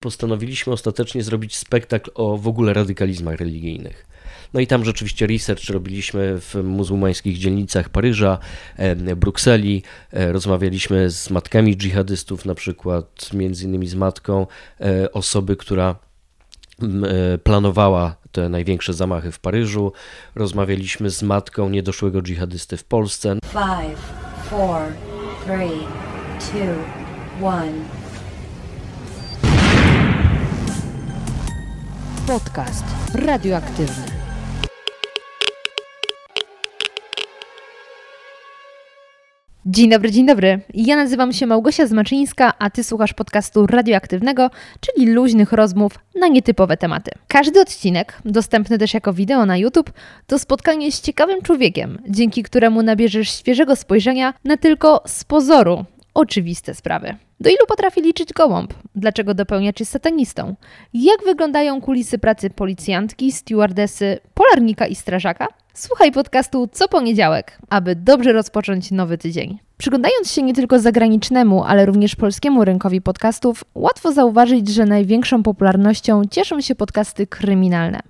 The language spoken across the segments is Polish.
postanowiliśmy ostatecznie zrobić spektakl o w ogóle radykalizmach religijnych. No i tam rzeczywiście research robiliśmy w muzułmańskich dzielnicach Paryża, Brukseli. E, rozmawialiśmy z matkami dżihadystów, na przykład między innymi z matką e, osoby, która e, planowała te największe zamachy w Paryżu. Rozmawialiśmy z matką niedoszłego dżihadysty w Polsce. Five, four, three, two, one. Podcast radioaktywny. Dzień dobry, dzień dobry. Ja nazywam się Małgosia Zmaczyńska, a ty słuchasz podcastu radioaktywnego, czyli luźnych rozmów na nietypowe tematy. Każdy odcinek, dostępny też jako wideo na YouTube, to spotkanie z ciekawym człowiekiem, dzięki któremu nabierzesz świeżego spojrzenia na tylko z pozoru oczywiste sprawy. Do ilu potrafi liczyć gołąb? Dlaczego dopełniacz jest satanistą? Jak wyglądają kulisy pracy policjantki, stewardesy, polarnika i strażaka? Słuchaj podcastu co poniedziałek, aby dobrze rozpocząć nowy tydzień. Przyglądając się nie tylko zagranicznemu, ale również polskiemu rynkowi podcastów, łatwo zauważyć, że największą popularnością cieszą się podcasty kryminalne.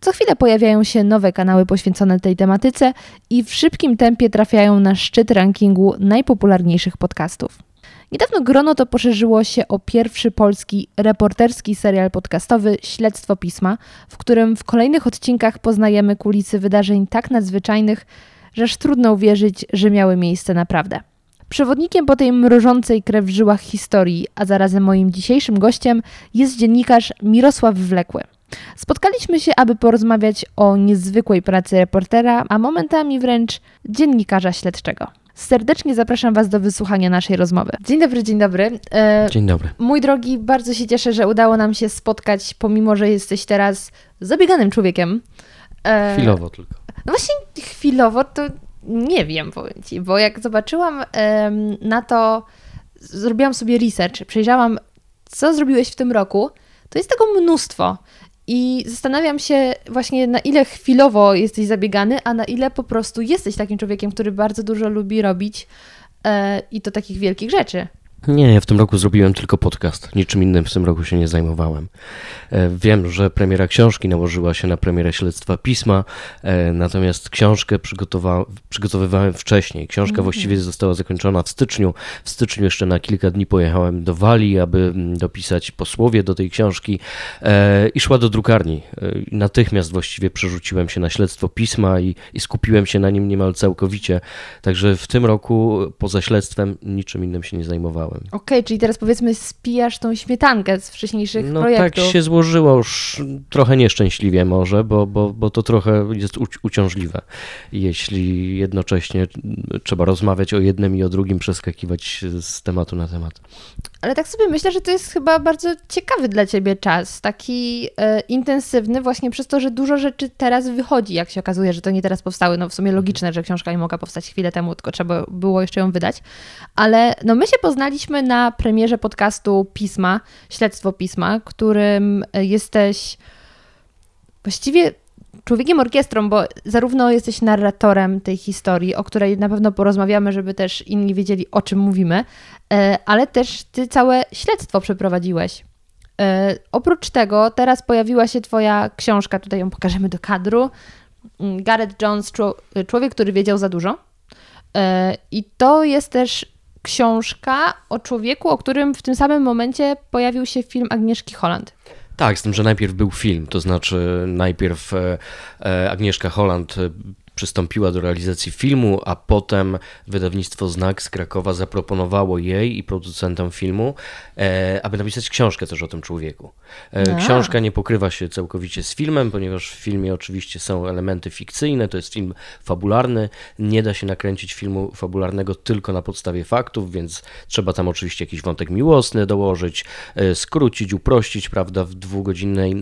Co chwilę pojawiają się nowe kanały poświęcone tej tematyce i w szybkim tempie trafiają na szczyt rankingu najpopularniejszych podcastów. Niedawno grono to poszerzyło się o pierwszy polski reporterski serial podcastowy Śledztwo Pisma, w którym w kolejnych odcinkach poznajemy kulisy wydarzeń tak nadzwyczajnych, że aż trudno uwierzyć, że miały miejsce naprawdę. Przewodnikiem po tej mrożącej krew w żyłach historii, a zarazem moim dzisiejszym gościem jest dziennikarz Mirosław Wlekły. Spotkaliśmy się, aby porozmawiać o niezwykłej pracy reportera, a momentami wręcz dziennikarza śledczego. Serdecznie zapraszam Was do wysłuchania naszej rozmowy. Dzień dobry, dzień dobry. E, dzień dobry. Mój drogi, bardzo się cieszę, że udało nam się spotkać, pomimo że jesteś teraz zabieganym człowiekiem. E, chwilowo tylko. No właśnie, chwilowo to nie wiem, powiem Ci, bo jak zobaczyłam e, na to, zrobiłam sobie research, przejrzałam, co zrobiłeś w tym roku, to jest tego mnóstwo. I zastanawiam się właśnie, na ile chwilowo jesteś zabiegany, a na ile po prostu jesteś takim człowiekiem, który bardzo dużo lubi robić e, i to takich wielkich rzeczy. Nie, ja w tym roku zrobiłem tylko podcast. Niczym innym w tym roku się nie zajmowałem. E, wiem, że premiera książki nałożyła się na premierę śledztwa pisma, e, natomiast książkę przygotowa przygotowywałem wcześniej. Książka -hmm. właściwie została zakończona w styczniu. W styczniu jeszcze na kilka dni pojechałem do Walii, aby mm, dopisać posłowie do tej książki e, i szła do drukarni. Natychmiast właściwie przerzuciłem się na śledztwo pisma i, i skupiłem się na nim niemal całkowicie. Także w tym roku poza śledztwem niczym innym się nie zajmowałem. Okej, okay, czyli teraz powiedzmy spijasz tą śmietankę z wcześniejszych no, projektów. No tak się złożyło już trochę nieszczęśliwie może, bo, bo, bo to trochę jest uciążliwe, jeśli jednocześnie trzeba rozmawiać o jednym i o drugim, przeskakiwać z tematu na temat. Ale tak sobie myślę, że to jest chyba bardzo ciekawy dla ciebie czas, taki e, intensywny właśnie przez to, że dużo rzeczy teraz wychodzi, jak się okazuje, że to nie teraz powstały. No w sumie logiczne, że książka nie mogła powstać chwilę temu, tylko trzeba było jeszcze ją wydać. Ale no my się poznaliśmy na premierze podcastu Pisma, Śledztwo Pisma, którym jesteś właściwie człowiekiem orkiestrą, bo zarówno jesteś narratorem tej historii, o której na pewno porozmawiamy, żeby też inni wiedzieli, o czym mówimy, e, ale też ty całe śledztwo przeprowadziłeś. E, oprócz tego teraz pojawiła się twoja książka, tutaj ją pokażemy do kadru, mm, Gareth Jones, Człowiek, który wiedział za dużo. E, I to jest też książka o człowieku, o którym w tym samym momencie pojawił się film Agnieszki Holland. Tak, z tym, że najpierw był film, to znaczy najpierw e, e, Agnieszka Holland przystąpiła do realizacji filmu, a potem wydawnictwo Znak z Krakowa zaproponowało jej i producentom filmu, e, aby napisać książkę też o tym człowieku. E, książka nie pokrywa się całkowicie z filmem, ponieważ w filmie oczywiście są elementy fikcyjne, to jest film fabularny, nie da się nakręcić filmu fabularnego tylko na podstawie faktów, więc trzeba tam oczywiście jakiś wątek miłosny dołożyć, e, skrócić, uprościć, prawda, w dwugodzinnej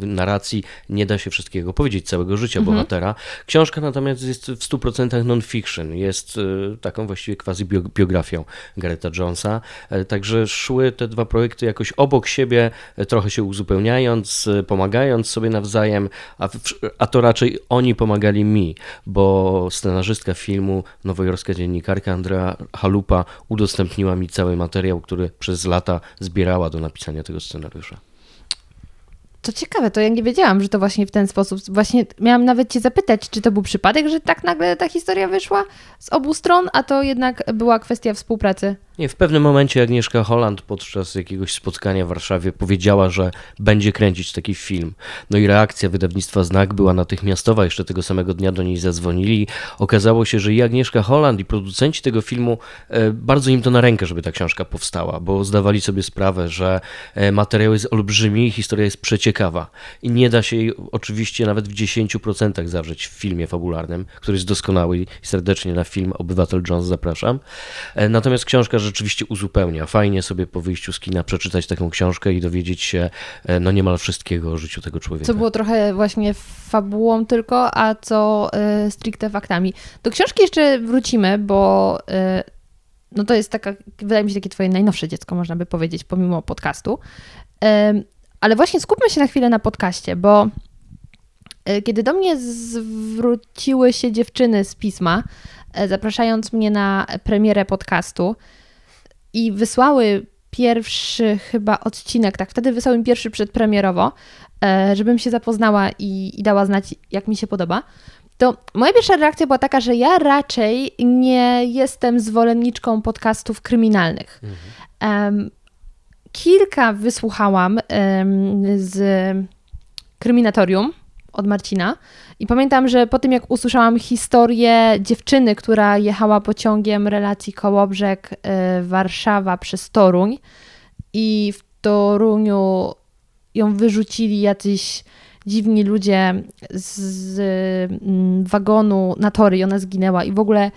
narracji nie da się wszystkiego powiedzieć, całego życia mhm. bohatera. Książka natomiast natomiast jest w 100% non-fiction. Jest e, taką właściwie quasi biografią Gareta Jonesa. E, także szły te dwa projekty jakoś obok siebie, trochę się uzupełniając, pomagając sobie nawzajem, a, a to raczej oni pomagali mi, bo scenarzystka filmu, nowojorska dziennikarka Andrea Halupa udostępniła mi cały materiał, który przez lata zbierała do napisania tego scenariusza. To ciekawe, to ja nie wiedziałam, że to właśnie w ten sposób. Właśnie miałam nawet Cię zapytać, czy to był przypadek, że tak nagle ta historia wyszła z obu stron, a to jednak była kwestia współpracy. Nie, w pewnym momencie Agnieszka Holland podczas jakiegoś spotkania w Warszawie powiedziała, że będzie kręcić taki film. No i reakcja wydawnictwa Znak była natychmiastowa. Jeszcze tego samego dnia do niej zadzwonili. Okazało się, że i Agnieszka Holland, i producenci tego filmu, e, bardzo im to na rękę, żeby ta książka powstała, bo zdawali sobie sprawę, że e, materiał jest olbrzymi, historia jest przeciekawa i nie da się jej oczywiście nawet w 10% zawrzeć w filmie fabularnym, który jest doskonały i serdecznie na film Obywatel Jones zapraszam. E, natomiast książka rzeczywiście uzupełnia. Fajnie sobie po wyjściu z kina przeczytać taką książkę i dowiedzieć się e, no niemal wszystkiego o życiu tego człowieka. Co było trochę właśnie fabułą tylko, a co y, stricte faktami. Do książki jeszcze wrócimy, bo y, no to jest taka, wydaje mi się, takie twoje najnowsze dziecko, można by powiedzieć, pomimo podcastu. Ale właśnie skupmy się na chwilę na podcaście, bo kiedy do mnie zwróciły się dziewczyny z pisma, zapraszając mnie na premierę podcastu, i wysłały pierwszy chyba odcinek, tak, wtedy wysłały mi pierwszy przedpremierowo, e, żebym się zapoznała i, i dała znać, jak mi się podoba. To moja pierwsza reakcja była taka, że ja raczej nie jestem zwolenniczką podcastów kryminalnych. Mhm. Um, kilka wysłuchałam z kryminatorium od Marcina. I pamiętam, że po tym jak usłyszałam historię dziewczyny, która jechała pociągiem relacji Kołobrzeg y, Warszawa przez Toruń i w Toruniu ją wyrzucili jacyś dziwni ludzie z mm, wagonu na tory i ona zginęła i w ogóle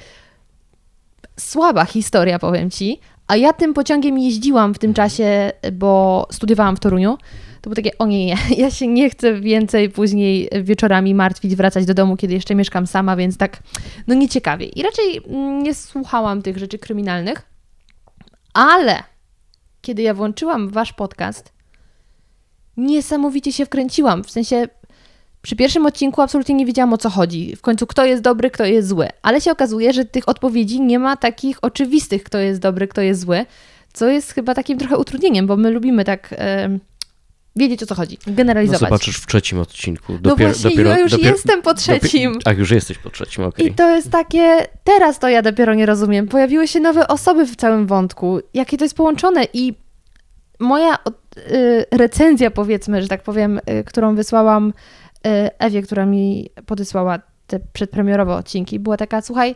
słaba historia, powiem Ci. A ja tym pociągiem jeździłam w tym czasie, bo studiowałam w Toruniu to było takie, o nie, ja się nie chcę więcej później wieczorami martwić, wracać do domu, kiedy jeszcze mieszkam sama, więc tak, no nieciekawie. I raczej nie słuchałam tych rzeczy kryminalnych, ale kiedy ja włączyłam wasz podcast, niesamowicie się wkręciłam. W sensie przy pierwszym odcinku absolutnie nie wiedziałam o co chodzi. W końcu kto jest dobry, kto jest zły. Ale się okazuje, że tych odpowiedzi nie ma takich oczywistych, kto jest dobry, kto jest zły, co jest chyba takim trochę utrudnieniem, bo my lubimy tak wiedzieć o co chodzi, generalizować. No zobaczysz w trzecim odcinku. Dopiero, no właśnie, dopiero, ja już dopiero, jestem po trzecim. Dopiero, a, już jesteś po trzecim, okej. Okay. I to jest takie, teraz to ja dopiero nie rozumiem. Pojawiły się nowe osoby w całym wątku. Jakie to jest połączone i moja y, recenzja, powiedzmy, że tak powiem, y, którą wysłałam Ewie, która mi podesłała te przedpremierowe odcinki, była taka, słuchaj,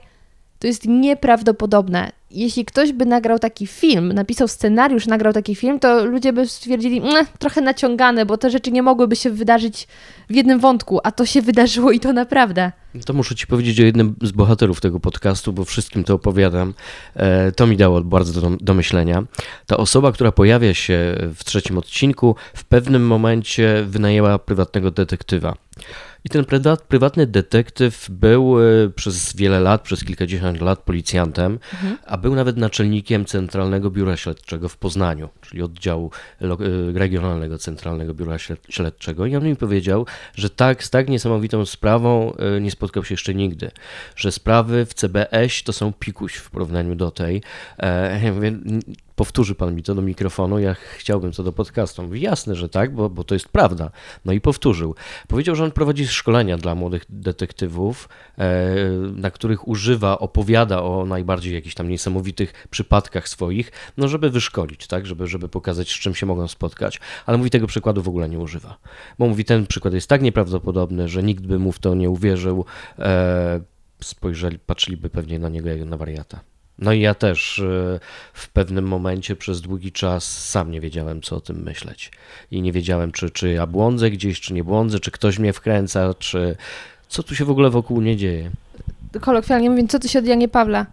to jest nieprawdopodobne. Jeśli ktoś by nagrał taki film, napisał scenariusz, nagrał taki film, to ludzie by stwierdzili, mmm, trochę naciągane, bo te rzeczy nie mogłyby się wydarzyć w jednym wątku, a to się wydarzyło i to naprawdę. To muszę Ci powiedzieć o jednym z bohaterów tego podcastu, bo wszystkim to opowiadam. E, to mi dało bardzo do, do myślenia. Ta osoba, która pojawia się w trzecim odcinku, w pewnym momencie wynajęła prywatnego detektywa. I ten prywatny detektyw był e, przez wiele lat, przez kilkadziesiąt lat policjantem, mhm. a był nawet naczelnikiem Centralnego Biura Śledczego w Poznaniu, czyli oddziału e, Regionalnego Centralnego Biura Śledczego. I on mi powiedział, że tak, z tak niesamowitą sprawą e, nie spotkał się jeszcze nigdy, że sprawy w CBS to są pikuś w porównaniu do tej. Powtórzy pan mi to do mikrofonu, ja chciałbym to do podcastu. Mówi, jasne, że tak, bo, bo to jest prawda. No i powtórzył. Powiedział, że on prowadzi szkolenia dla młodych detektywów, e, na których używa, opowiada o najbardziej jakichś tam niesamowitych przypadkach swoich, no żeby wyszkolić, tak, żeby, żeby pokazać, z czym się mogą spotkać. Ale mówi, tego przykładu w ogóle nie używa. Bo mówi, ten przykład jest tak nieprawdopodobny, że nikt by mu w to nie uwierzył. E, spojrzeli, patrzyliby pewnie na niego jak na wariata. No i ja też e, w pewnym momencie przez długi czas sam nie wiedziałem, co o tym myśleć. I nie wiedziałem, czy, czy ja błądzę gdzieś, czy nie błądzę, czy ktoś mnie wkręca, czy co tu się w ogóle wokół nie dzieje. Kolokwialnie mówiąc, co tu się od Janie Pawla?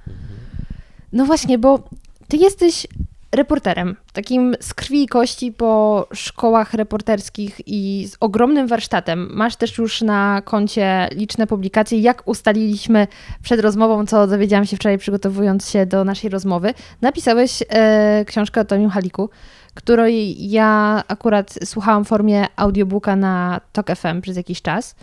No właśnie, bo ty jesteś reporterem, takim z krwi i kości po szkołach reporterskich i z ogromnym warsztatem. Masz też już na koncie liczne publikacje. Jak ustaliliśmy przed rozmową, co dowiedziałam się wczoraj przygotowując się do naszej rozmowy, napisałeś e, książkę o Toniu Haliku, której ja akurat słuchałam w formie audiobooka na Tok FM przez jakiś czas.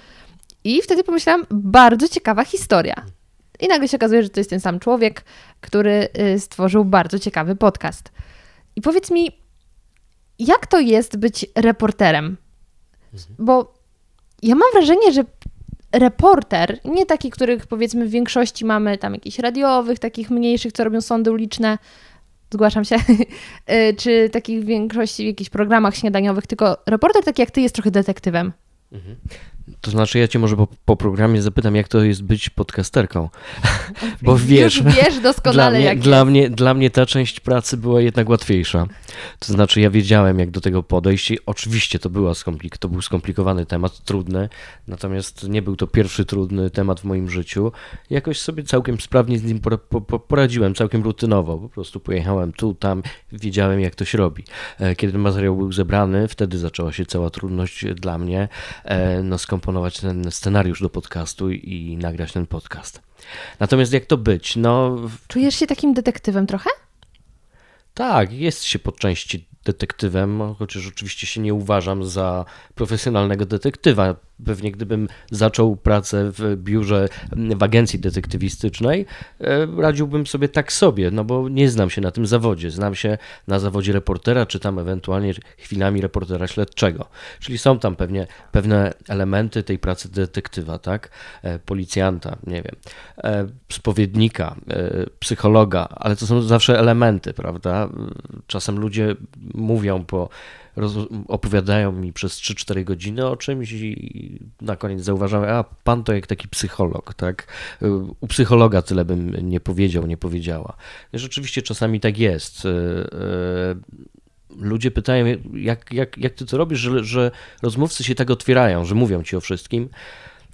I wtedy pomyślałam, bardzo ciekawa historia. I nagle się okazuje, że to jest ten sam człowiek, który y, stworzył bardzo ciekawy podcast. I powiedz mi, jak to jest być reporterem? Bo ja mam wrażenie, że reporter, nie taki, których powiedzmy w większości mamy tam jakichś radiowych, takich mniejszych, co robią sądy uliczne, zgłaszam się, y, czy takich w większości w jakichś programach śniadaniowych, tylko reporter taki jak ty jest trochę detektywem. Mhm. To znaczy, ja cię może po, po, programie zapytam, jak to jest być podcasterką. Bo wiesz, Już wiesz doskonale, dla mnie, jak dla mnie, dla mnie ta część pracy była jednak łatwiejsza. To znaczy, ja wiedziałem, jak do tego podejść. I oczywiście to, była skomplik to był skomplikowany temat, trudny, natomiast nie był to pierwszy trudny temat w moim życiu. Jakoś sobie całkiem sprawnie z nim poradziłem, całkiem rutynowo. Po prostu pojechałem tu, tam, wiedziałem, jak to się robi. E, kiedy materiał był zebrany, wtedy zaczęła się cała trudność dla mnie. E, no, skomponować ten scenariusz do podcastu i nagrać ten podcast. Natomiast jak to być? No, Czujesz się takim detektywem trochę? Tak, jest się po części detektywem, chociaż oczywiście się nie uważam za profesjonalnego detektywa. Pewnie gdybym zaczął pracę w biurze, w agencji detektywistycznej, e, radziłbym sobie tak sobie, no bo nie znam się na tym zawodzie. Znam się na zawodzie reportera, czy tam ewentualnie chwilami reportera śledczego. Czyli są tam pewnie pewne elementy tej pracy detektywa, tak? E, policjanta, nie wiem, e, spowiednika, psychologa, ale to są zawsze elementy, prawda? Czasem ludzie mówią po opowiadają mi przez 3-4 godziny o czymś i na koniec zauważam, a pan to jak taki psycholog, tak? U psychologa tyle bym nie powiedział, nie powiedziała. Rzeczywiście czasami tak jest. E, e, ludzie pytają, jak, jak, jak ty to robisz, że, że rozmówcy się tak otwierają, że mówią ci o wszystkim.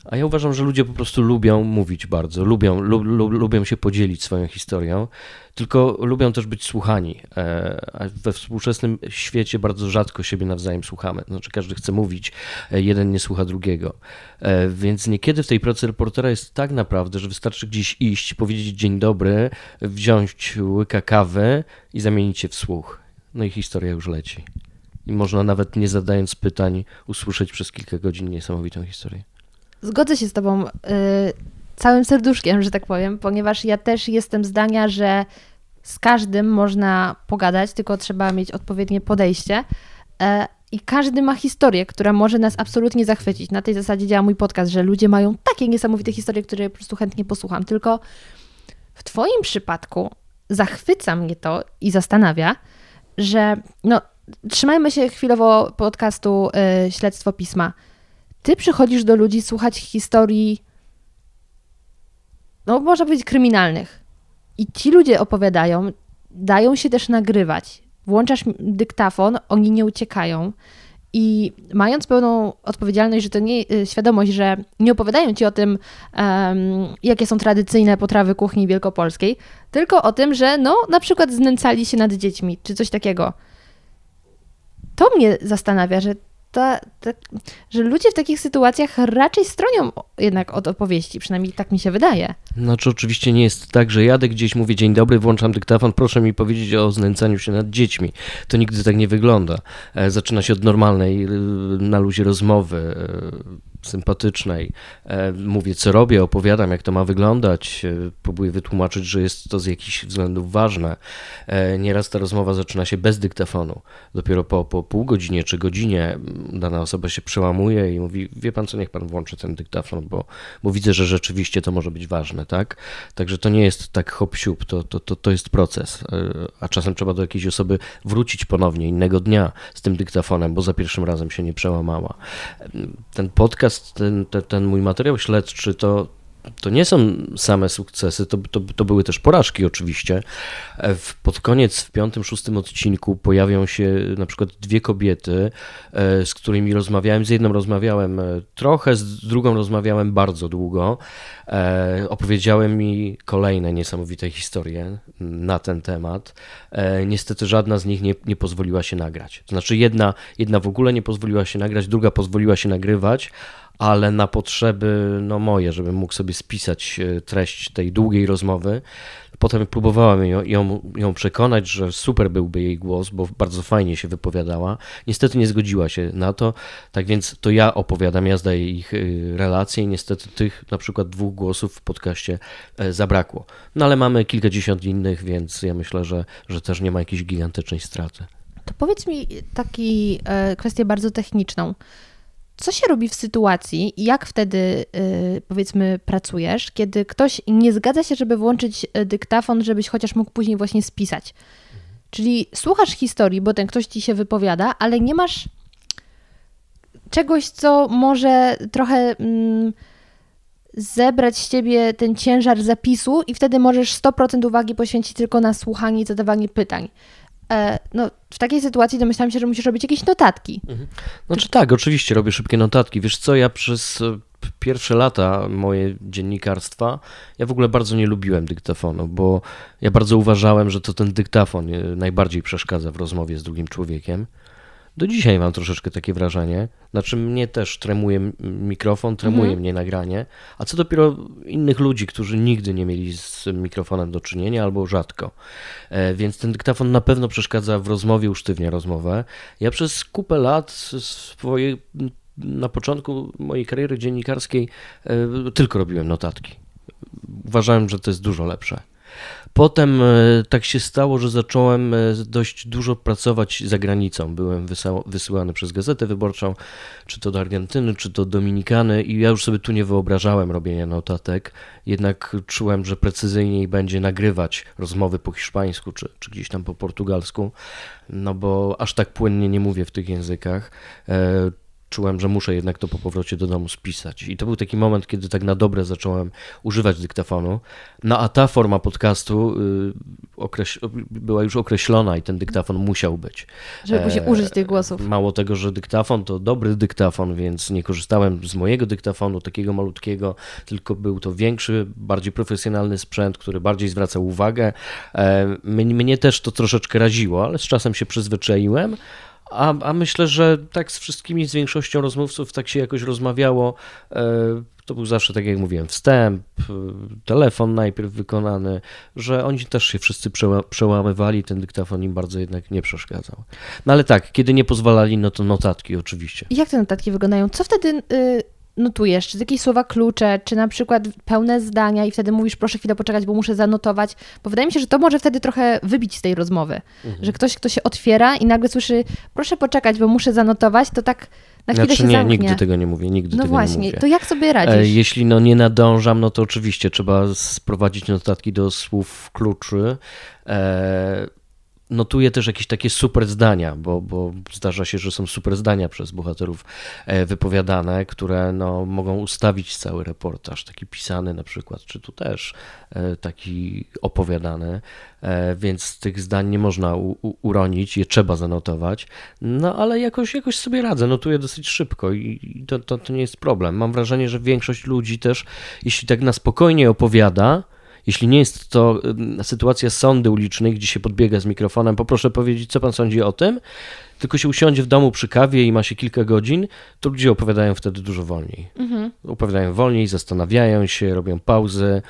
A ja uważam, że ludzie po prostu lubią mówić bardzo, lubią, lu, lu, lubią się podzielić swoją historią, tylko lubią też być słuchani. E, a we współczesnym świecie bardzo rzadko siebie nawzajem słuchamy. Znaczy, każdy chce mówić, e, jeden nie słucha drugiego. E, więc niekiedy w tej pracy reportera jest tak naprawdę, że wystarczy gdzieś iść, powiedzieć dzień dobry, wziąć łyka kawy i zamienić się w słuch. No i historia już leci. I można nawet nie zadając pytań usłyszeć przez kilka godzin niesamowitą historię. Zgodzę się z Tobą y, całym serduszkiem, że tak powiem, ponieważ ja też jestem zdania, że z każdym można pogadać, tylko trzeba mieć odpowiednie podejście. E, I każdy ma historię, która może nas absolutnie zachwycić. Na tej zasadzie działa mój podcast, że ludzie mają takie niesamowite historie, które po prostu chętnie posłucham. Tylko w Twoim przypadku zachwyca mnie to i zastanawia, że no, trzymajmy się chwilowo podcastu y, Śledztwo Pisma ty przychodzisz do ludzi słuchać historii, no można powiedzieć, kryminalnych. I ci ludzie opowiadają, dają się też nagrywać. Włączasz dyktafon, oni nie uciekają. I mając pełną odpowiedzialność, że to nie, y, świadomość, że nie opowiadają ci o tym, um, jakie są tradycyjne potrawy kuchni wielkopolskiej, tylko o tym, że no, na przykład znęcali się nad dziećmi, czy coś takiego. To mnie zastanawia, że że ludzie w takich sytuacjach raczej stronią jednak od opowieści, przynajmniej tak mi się wydaje. Znaczy oczywiście nie jest tak, że jadę gdzieś, mówię dzień dobry, włączam dyktafon, proszę mi powiedzieć o znęcaniu się nad dziećmi. To nigdy tak nie wygląda. E, zaczyna się od normalnej, na luzie rozmowy, e, sympatycznej. E, mówię, co robię, opowiadam, jak to ma wyglądać, próbuję wytłumaczyć, że jest to z jakichś względów ważne. Nieraz ta rozmowa zaczyna się bez dyktafonu. Dopiero po, po pół godzinie czy godzinie dana osoba się przełamuje i mówi, wie pan co, niech pan włączy ten dyktafon, bo, bo widzę, że rzeczywiście to może być ważne, tak? Także to nie jest tak hop siup, to, to, to, to jest proces. A czasem trzeba do jakiejś osoby wrócić ponownie innego dnia z tym dyktafonem, bo za pierwszym razem się nie przełamała. Ten podcast ten, ten, ten mój materiał śledczy to to nie są same sukcesy, to, to, to były też porażki oczywiście. E, w, pod koniec w piątym, szóstym odcinku pojawią się na przykład dwie kobiety, e, z którymi rozmawiałem. Z jedną rozmawiałem e, trochę, z drugą rozmawiałem bardzo długo. Opowiedziały mi kolejne niesamowite historie na ten temat. Niestety żadna z nich nie, nie pozwoliła się nagrać. Znaczy jedna, jedna w ogóle nie pozwoliła się nagrać, druga pozwoliła się nagrywać, ale na potrzeby no, moje, żebym mógł sobie spisać e, treść tej długiej rozmowy. Potem próbowałem ją, ją, ją, przekonać, że super byłby jej głos, bo bardzo fajnie się wypowiadała. Niestety nie zgodziła się na to, tak więc to ja opowiadam, ja zdaję ich e, relacje i niestety tych na przykład dwóch głosów w podcaście e, zabrakło. No ale mamy kilkadziesiąt innych, więc ja myślę, że, że też nie ma jakiejś gigantycznej straty. To powiedz mi taki kwestię bardzo techniczną. Co się robi w sytuacji, jak wtedy yy, powiedzmy pracujesz, kiedy ktoś nie zgadza się, żeby włączyć y, dyktafon, żebyś chociaż mógł później właśnie spisać? Czyli słuchasz historii, bo ten ktoś ci się wypowiada, ale nie masz czegoś, co może trochę mm, zebrać z ciebie ten ciężar zapisu, i wtedy możesz 100% uwagi poświęcić tylko na słuchanie i zadawanie pytań. E, no, w takiej sytuacji domyślam się, że musisz robić jakieś notatki. Mhm. Znaczy tak, oczywiście robię szybkie notatki. Wiesz co, ja przez e, pierwsze lata moje dziennikarstwa, ja w ogóle bardzo nie lubiłem dyktafonu, bo ja bardzo uważałem, że to ten dyktafon e, najbardziej przeszkadza w rozmowie z drugim człowiekiem. Do dzisiaj mam troszeczkę takie wrażenie. Znaczy, mnie też tremuje mikrofon, tremuje mhm. mnie nagranie, a co dopiero innych ludzi, którzy nigdy nie mieli z mikrofonem do czynienia albo rzadko. E, więc ten dyktafon na pewno przeszkadza w rozmowie, usztywnia rozmowę. Ja przez kupę lat swojej, na początku mojej kariery dziennikarskiej e, tylko robiłem notatki. Uważałem, że to jest dużo lepsze. Potem e, tak się stało, że zacząłem e, dość dużo pracować za granicą. Byłem wysyłany przez Gazetę Wyborczą, czy to do Argentyny, czy to Dominikany i ja już sobie tu nie wyobrażałem robienia notatek, jednak czułem, że precyzyjniej będzie nagrywać rozmowy po hiszpańsku, czy, czy gdzieś tam po portugalsku, no bo aż tak płynnie nie mówię w tych językach e, czułem, że muszę jednak to po powrocie do domu spisać. I to był taki moment, kiedy tak na dobre zacząłem używać dyktafonu. No a ta forma podcastu y, była już określona i ten dyktafon musiał być. Żeby się e, użyć tych głosów. Mało tego, że dyktafon to dobry dyktafon, więc nie korzystałem z mojego dyktafonu, takiego malutkiego, tylko był to większy, bardziej profesjonalny sprzęt, który bardziej zwracał uwagę. E, mnie też to troszeczkę raziło, ale z czasem się przyzwyczaiłem. A, a myślę, że tak z wszystkimi, z większością rozmówców tak się jakoś rozmawiało. E, to był zawsze, tak jak mówiłem, wstęp, e, telefon najpierw wykonany, że oni też się wszyscy przełamywali, ten dyktafon im bardzo jednak nie przeszkadzał. No ale tak, kiedy nie pozwalali, no to notatki oczywiście. I jak te notatki wyglądają? Co wtedy y, notujesz, czy jakieś słowa klucze, czy na przykład pełne zdania i wtedy mówisz, proszę chwilę poczekać, bo muszę zanotować, bo wydaje mi się, że to może wtedy trochę wybić z tej rozmowy, mhm. że ktoś, kto się otwiera i nagle słyszy, proszę poczekać, bo muszę zanotować, to tak na chwilę znaczy, się nie, zamknie. nigdy tego nie mówię, nigdy no tego właśnie, nie mówię. to jak sobie radzisz? E, jeśli no nie nadążam, no to oczywiście trzeba sprowadzić notatki do słów kluczy, e notuję też jakieś takie super zdania, bo, bo zdarza się, że są super zdania przez bohaterów e, wypowiadane, które no, mogą ustawić cały reportaż, taki pisany na przykład, czy tu też e, taki opowiadany, e, więc tych zdań nie można u, u, uronić, je trzeba zanotować, no ale jakoś, jakoś sobie radzę, notuję dosyć szybko i to, to, to nie jest problem. Mam wrażenie, że większość ludzi też, jeśli tak na spokojnie opowiada, jeśli nie jest to sytuacja sądy ulicznej, gdzie się podbiega z mikrofonem, poproszę powiedzieć, co pan sądzi o tym, tylko się usiądzie w domu przy kawie i ma się kilka godzin, to ludzie opowiadają wtedy dużo wolniej. Mhm. Opowiadają wolniej, zastanawiają się, robią pauzy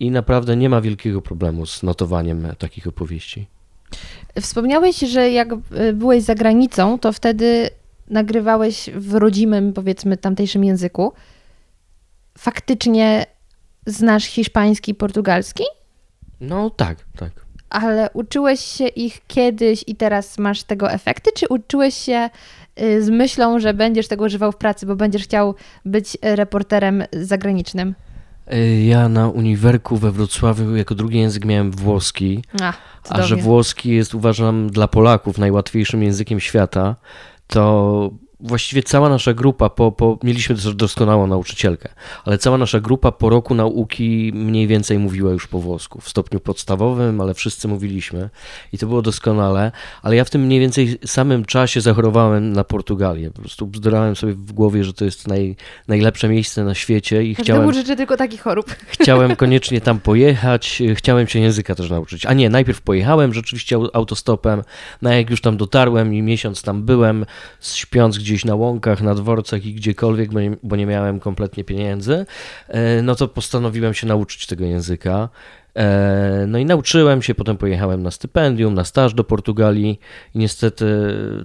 i naprawdę nie ma wielkiego problemu z notowaniem takich opowieści. Wspomniałeś, że jak e, byłeś za granicą, to wtedy nagrywałeś w rodzimym, powiedzmy, tamtejszym języku. Faktycznie Znasz hiszpański i portugalski? No tak, tak. Ale uczyłeś się ich kiedyś i teraz masz tego efekty, czy uczyłeś się y, z myślą, że będziesz tego używał w pracy, bo będziesz chciał być reporterem zagranicznym? Y, ja na uniwerku we Wrocławiu jako drugi język miałem włoski, a, a że włoski jest uważam dla Polaków najłatwiejszym językiem świata, to właściwie cała nasza grupa, po, po, mieliśmy też doskonałą nauczycielkę, ale cała nasza grupa po roku nauki mniej więcej mówiła już po włosku, w stopniu podstawowym, ale wszyscy mówiliśmy i to było doskonale, ale ja w tym mniej więcej samym czasie zachorowałem na Portugalię. Po prostu bzdurałem sobie w głowie, że to jest naj, najlepsze miejsce na świecie i Każdemu chciałem... życzę tylko takich chorób. Chciałem koniecznie tam pojechać, chciałem się języka też nauczyć. A nie, najpierw pojechałem rzeczywiście autostopem, no jak już tam dotarłem i miesiąc tam byłem, śpiąc gdzieś na łąkach, na dworcach i gdziekolwiek, bo nie, bo nie miałem kompletnie pieniędzy, e, no to postanowiłem się nauczyć tego języka. E, no i nauczyłem się, potem pojechałem na stypendium, na staż do Portugalii i niestety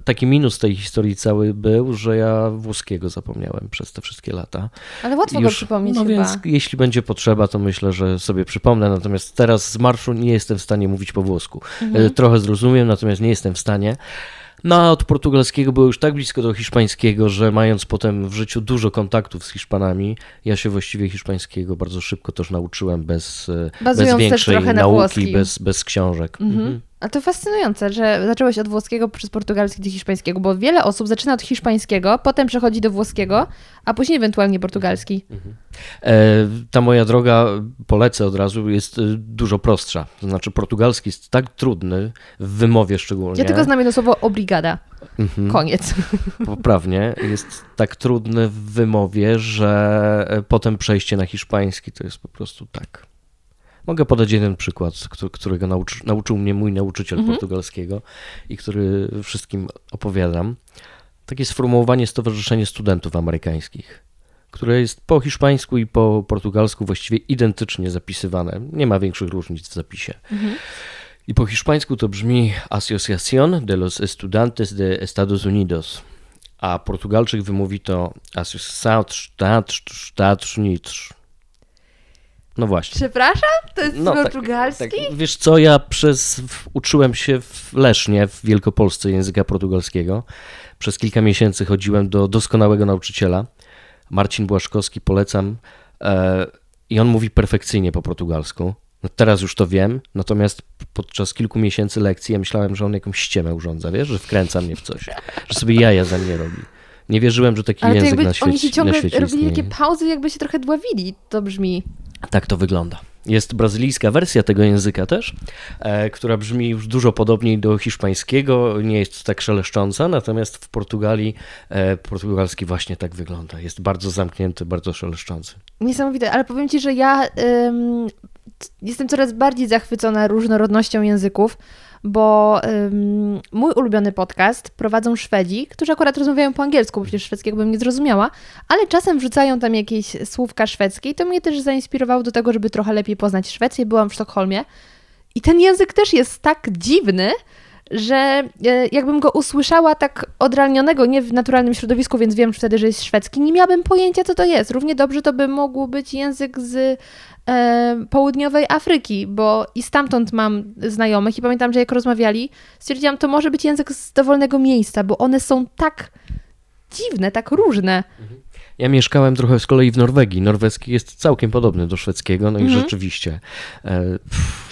taki minus tej historii cały był, że ja włoskiego zapomniałem przez te wszystkie lata. Ale łatwo Już, go przypomnieć No chyba. więc jeśli będzie potrzeba, to myślę, że sobie przypomnę, natomiast teraz z marszu nie jestem w stanie mówić po włosku. Mhm. E, trochę zrozumiem, natomiast nie jestem w stanie. No a od portugalskiego było już tak blisko do hiszpańskiego, że mając potem w życiu dużo kontaktów z Hiszpanami, ja się właściwie hiszpańskiego bardzo szybko też nauczyłem bez, e, bez większej nauki, bez, bez książek. Mhm. Mhm. A to fascynujące, że zacząłeś od włoskiego przez portugalski do hiszpańskiego, bo wiele osób zaczyna od hiszpańskiego, potem przechodzi do włoskiego, a później ewentualnie portugalski. Mhm. E, ta moja droga, polecę od razu, jest e, dużo prostsza. To znaczy portugalski jest tak trudny, w wymowie szczególnie. Ja tylko znam jedno słowo obrigada. Mhm. Koniec. Poprawnie. Jest tak trudny w wymowie, że e, potem przejście na hiszpański to jest po prostu tak Mogę podać jeden przykład, którego nauczy, nauczył mnie mój nauczyciel mhm. portugalskiego i który wszystkim opowiadam. Takie sformułowanie Stowarzyszenie Studentów Amerykańskich, które jest po hiszpańsku i po portugalsku właściwie identycznie zapisywane. Nie ma większych różnic w zapisie. Mhm. I po hiszpańsku to brzmi Asociación de los Estudiantes de Estados Unidos, a Portugalczyk wymówi to Asociación Estados Unidos. No właśnie. Przepraszam? To jest no, portugalski? Tak, tak. Wiesz co, ja przez, uczyłem się w Lesznie, w Wielkopolsce języka portugalskiego. Przez kilka miesięcy chodziłem do doskonałego nauczyciela. Marcin Błaszkowski, polecam. E, I on mówi perfekcyjnie po portugalsku. No teraz już to wiem, natomiast podczas kilku miesięcy lekcji ja myślałem, że on jakąś ściemę urządza, wiesz, że wkręca mnie w coś, że sobie jaja za mnie robi. Nie wierzyłem, że taki Ale język jakby na świecie Oni się ciągle robili istnieje. takie pauzy, jakby się trochę dławili, to brzmi. Tak to wygląda. Jest brazylijska wersja tego języka też, e, która brzmi już dużo podobniej do hiszpańskiego, nie jest tak szeleszcząca, natomiast w Portugalii e, portugalski właśnie tak wygląda. Jest bardzo zamknięty, bardzo szeleszczący. Niesamowite, ale powiem Ci, że ja ym, jestem coraz bardziej zachwycona różnorodnością języków bo ym, mój ulubiony podcast prowadzą Szwedzi, którzy akurat rozmawiają po angielsku, bo przecież szwedzkiego bym nie zrozumiała, ale czasem wrzucają tam jakieś słówka szwedzkie i to mnie też zainspirowało do tego, żeby trochę lepiej poznać Szwecję. Byłam w Sztokholmie i ten język też jest tak dziwny, że e, jakbym go usłyszała tak odrealnionego, nie w naturalnym środowisku, więc wiem wtedy, że jest szwedzki, nie miałabym pojęcia, co to jest. Równie dobrze to by mógł być język z e, południowej Afryki, bo i stamtąd mam znajomych i pamiętam, że jak rozmawiali, stwierdziłam, to może być język z dowolnego miejsca, bo one są tak dziwne, tak różne. Mhm. Ja mieszkałem trochę z kolei w Norwegii. Norweski jest całkiem podobny do szwedzkiego, no i mhm. rzeczywiście. E, pff,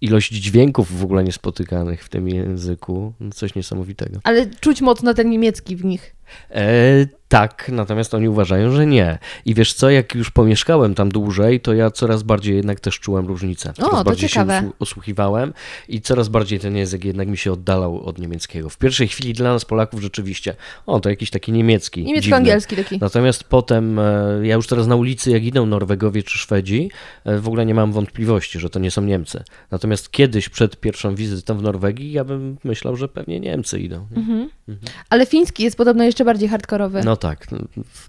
ilość dźwięków w ogóle niespotykanych w tym języku. No coś niesamowitego. Ale czuć mocno ten niemiecki w nich. E, tak, natomiast oni uważają, że nie. I wiesz co, jak już pomieszkałem tam dłużej, to ja coraz bardziej jednak też czułem różnicę. Coraz o, bardziej ciekawe. się osłuchiwałem i coraz bardziej ten język jednak mi się oddalał od niemieckiego. W pierwszej chwili dla nas Polaków rzeczywiście, o, to jakiś taki niemiecki. Niemiecko-angielski taki. Natomiast potem, e, ja już teraz na ulicy, jak idą Norwegowie czy Szwedzi, e, w ogóle nie mam wątpliwości, że to nie są Niemcy. Natomiast kiedyś, przed pierwszą wizytą w Norwegii, ja bym myślał, że pewnie Niemcy idą. Mhm. Mhm. Ale fiński jest podobno jeszcze bardziej hardkorowy. No tak,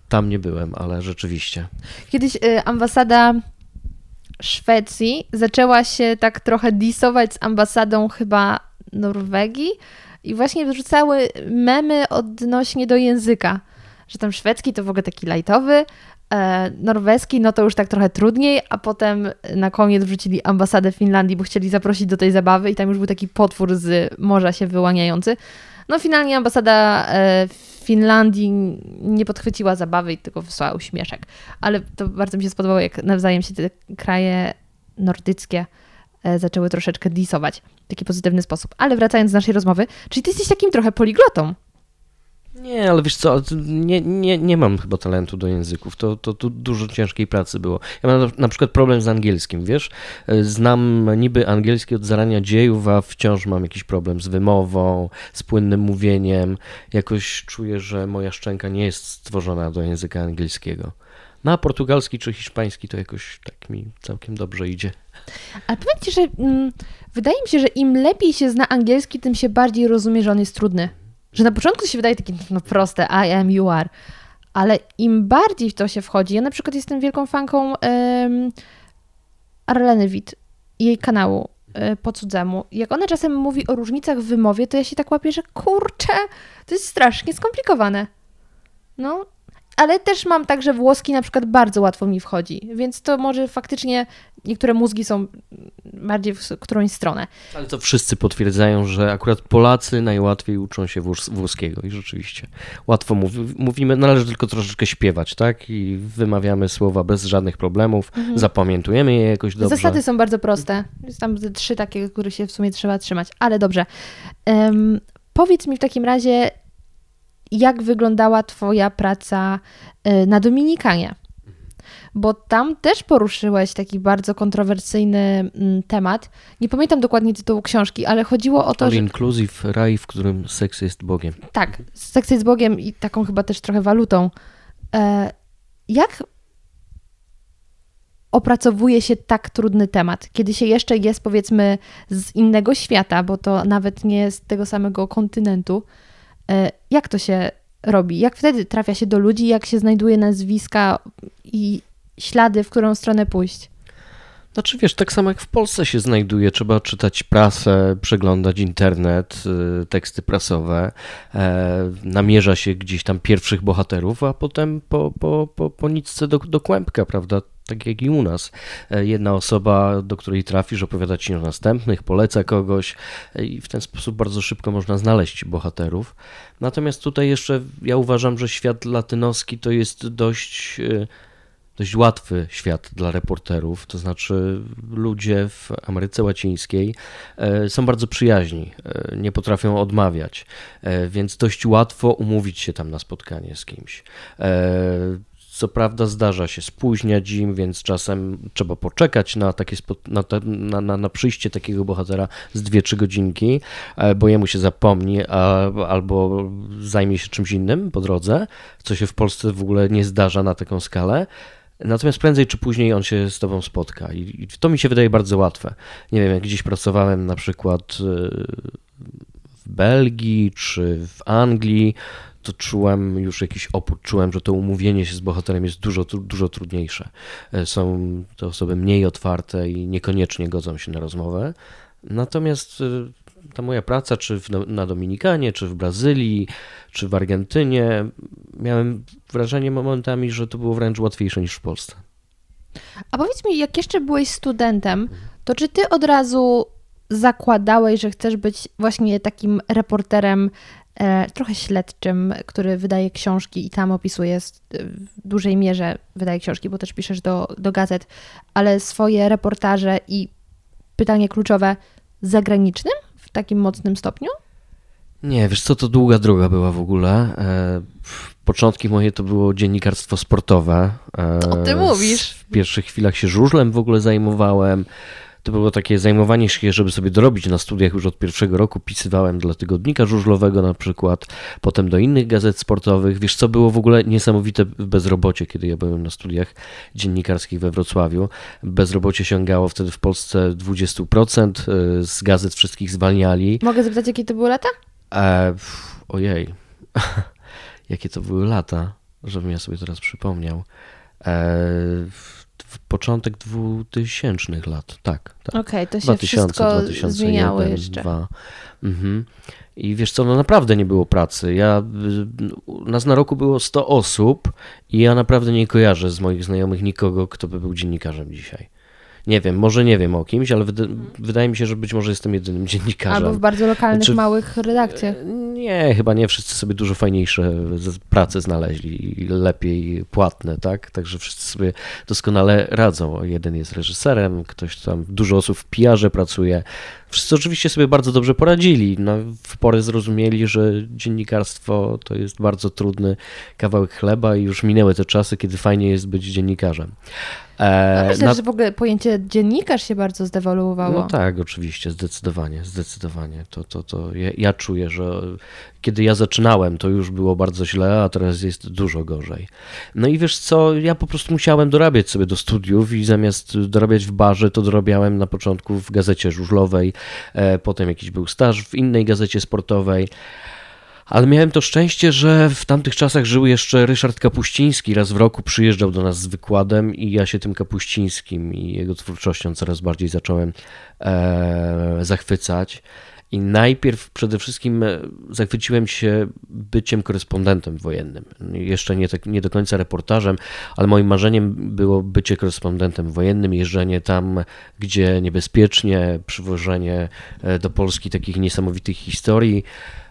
tam nie byłem, ale rzeczywiście. Kiedyś y, ambasada Szwecji zaczęła się tak trochę disować z ambasadą chyba Norwegii i właśnie wrzucały memy odnośnie do języka, że tam szwedzki to w ogóle taki lightowy, e, norweski no to już tak trochę trudniej, a potem na koniec wrzucili ambasadę Finlandii, bo chcieli zaprosić do tej zabawy i tam już był taki potwór z morza się wyłaniający. No finalnie ambasada e, Finlandii nie podchwyciła zabawy i tylko wysłała uśmieszek. Ale to bardzo mi się spodobało, jak nawzajem się te kraje nordyckie e, zaczęły troszeczkę disować w taki pozytywny sposób. Ale wracając do naszej rozmowy, czyli ty jesteś takim trochę poliglotą. Nie, ale wiesz co, nie, nie, nie mam chyba talentu do języków. To, to, to dużo ciężkiej pracy było. Ja mam na przykład problem z angielskim, wiesz? Znam niby angielski od zarania dziejów, a wciąż mam jakiś problem z wymową, z płynnym mówieniem. Jakoś czuję, że moja szczęka nie jest stworzona do języka angielskiego. No a portugalski czy hiszpański to jakoś tak mi całkiem dobrze idzie. Ale powiem Ci, że mm, wydaje mi się, że im lepiej się zna angielski, tym się bardziej rozumie, że on jest trudny. Że na początku się wydaje takie no proste, I am, you are. Ale im bardziej w to się wchodzi, ja na przykład jestem wielką fanką um, Arleny Witt i jej kanału y, po cudzemu. Jak ona czasem mówi o różnicach w wymowie, to ja się tak łapię, że kurczę, to jest strasznie skomplikowane. No, ale też mam tak, że włoski na przykład bardzo łatwo mi wchodzi, więc to może faktycznie niektóre mózgi są bardziej w którąś stronę. Ale to wszyscy potwierdzają, że akurat Polacy najłatwiej uczą się włoskiego i rzeczywiście łatwo mówimy, należy tylko troszeczkę śpiewać, tak? I wymawiamy słowa bez żadnych problemów, mhm. zapamiętujemy je jakoś dobrze. Zasady są bardzo proste. Jest tam trzy takie, które się w sumie trzeba trzymać, ale dobrze. Um, powiedz mi w takim razie, jak wyglądała Twoja praca y, na Dominikanie? Bo tam też poruszyłeś taki bardzo kontrowersyjny mm, temat. Nie pamiętam dokładnie tytułu książki, ale chodziło o to, All że... Inclusive raj, w którym seks jest Bogiem. Tak, seks jest Bogiem i taką chyba też trochę walutą. E, jak opracowuje się tak trudny temat, kiedy się jeszcze jest powiedzmy z innego świata, bo to nawet nie z tego samego kontynentu, jak to się robi? Jak wtedy trafia się do ludzi? Jak się znajduje nazwiska i ślady, w którą stronę pójść? Znaczy wiesz, tak samo jak w Polsce się znajduje, trzeba czytać prasę, przeglądać internet, y, teksty prasowe, e, namierza się gdzieś tam pierwszych bohaterów, a potem po, po, po, po nicce do, do kłębka, prawda? Tak jak i u nas. E, jedna osoba, do której trafisz, opowiada ci o następnych, poleca kogoś e, i w ten sposób bardzo szybko można znaleźć bohaterów. Natomiast tutaj jeszcze ja uważam, że świat latynoski to jest dość e, dość łatwy świat dla reporterów, to znaczy ludzie w Ameryce Łacińskiej są bardzo przyjaźni, nie potrafią odmawiać, więc dość łatwo umówić się tam na spotkanie z kimś. Co prawda zdarza się spóźniać im, więc czasem trzeba poczekać na, takie na, na, na, na przyjście takiego bohatera z 2-3 godzinki, e, bo jemu się zapomni a, albo zajmie się czymś innym po drodze, co się w Polsce w ogóle nie zdarza na taką skalę. Natomiast prędzej czy później on się z tobą spotka i to mi się wydaje bardzo łatwe. Nie wiem, jak gdzieś pracowałem na przykład e, w Belgii czy w Anglii, to czułem już jakiś opór, czułem, że to umówienie się z bohaterem jest dużo, dużo trudniejsze. E, są te osoby mniej otwarte i niekoniecznie godzą się na rozmowę. Natomiast e, ta moja praca, czy w, na Dominikanie, czy w Brazylii, czy w Argentynie, miałem wrażenie momentami, że to było wręcz łatwiejsze niż w Polsce. A powiedz mi, jak jeszcze byłeś studentem, to czy ty od razu zakładałeś, że chcesz być właśnie takim reporterem trochę śledczym, który wydaje książki i tam opisuje w dużej mierze, wydaje książki, bo też piszesz do, do gazet, ale swoje reportaże i pytanie kluczowe zagranicznym w takim mocnym stopniu? Nie, wiesz co, to długa droga była w ogóle. E, początki moje to było dziennikarstwo sportowe. To ty mówisz. W pierwszych chwilach się żużlem w ogóle zajmowałem. To było takie zajmowanie się, żeby sobie dorobić na studiach już od pierwszego roku. Pisywałem dla tygodnika żużlowego na przykład, potem do innych gazet sportowych. Wiesz co, było w ogóle niesamowite w bezrobocie, kiedy ja byłem na studiach dziennikarskich we Wrocławiu. Bezrobocie sięgało wtedy w Polsce 20%, y, z gazet wszystkich zwalniali. Mogę zapytać, jakie to były lata? E, ojej, jakie to były lata, żebym ja sobie teraz przypomniał. E, początek 2000 lat, tak. tak. Okej, okay, to się 2000, wszystko 2001, zmieniało jeszcze. 2. Mhm. I wiesz co, no naprawdę nie było pracy. Ja, nas na roku było 100 osób i ja naprawdę nie kojarzę z moich znajomych nikogo, kto by był dziennikarzem dzisiaj. Nie wiem, może nie wiem o kimś, ale wyda wydaje mi się, że być może jestem jedynym dziennikarzem. Albo w bardzo lokalnych, znaczy, małych redakcjach. Nie, chyba nie. Wszyscy sobie dużo fajniejsze prace znaleźli i lepiej płatne, tak? Także wszyscy sobie doskonale radzą. Jeden jest reżyserem, ktoś tam, dużo osób w PR pracuje. Wszyscy oczywiście sobie bardzo dobrze poradzili. No, w porę zrozumieli, że dziennikarstwo to jest bardzo trudny kawałek chleba i już minęły te czasy, kiedy fajnie jest być dziennikarzem. E, no myślę, na... że w ogóle pojęcie dziennikarz się bardzo zdewoluowało. No tak, oczywiście, zdecydowanie, zdecydowanie. To, to, to ja, ja, czuję, że kiedy ja zaczynałem, to już było bardzo źle, a teraz jest dużo gorzej. No i wiesz co, ja po prostu musiałem dorabiać sobie do studiów i zamiast dorabiać w barze, to dorabiałem na początku w gazecie żużlowej, potem jakiś był staż w innej gazecie sportowej. Ale miałem to szczęście, że w tamtych czasach żył jeszcze Ryszard Kapuściński. Raz w roku przyjeżdżał do nas z wykładem i ja się tym Kapuścińskim i jego twórczością coraz bardziej zacząłem e, zachwycać. I najpierw przede wszystkim e, zachwyciłem się byciem korespondentem wojennym. Jeszcze nie, tak, nie do końca reportażem, ale moim marzeniem było bycie korespondentem wojennym, jeżdżenie tam, gdzie niebezpiecznie, przywożenie e, do Polski takich niesamowitych historii.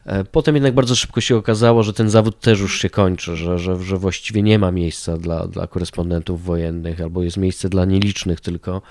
E, potem jednak bardzo szybko się okazało, że ten zawód też już się kończy, że, że, że właściwie nie ma miejsca dla, dla korespondentów wojennych, albo jest miejsce dla nielicznych tylko.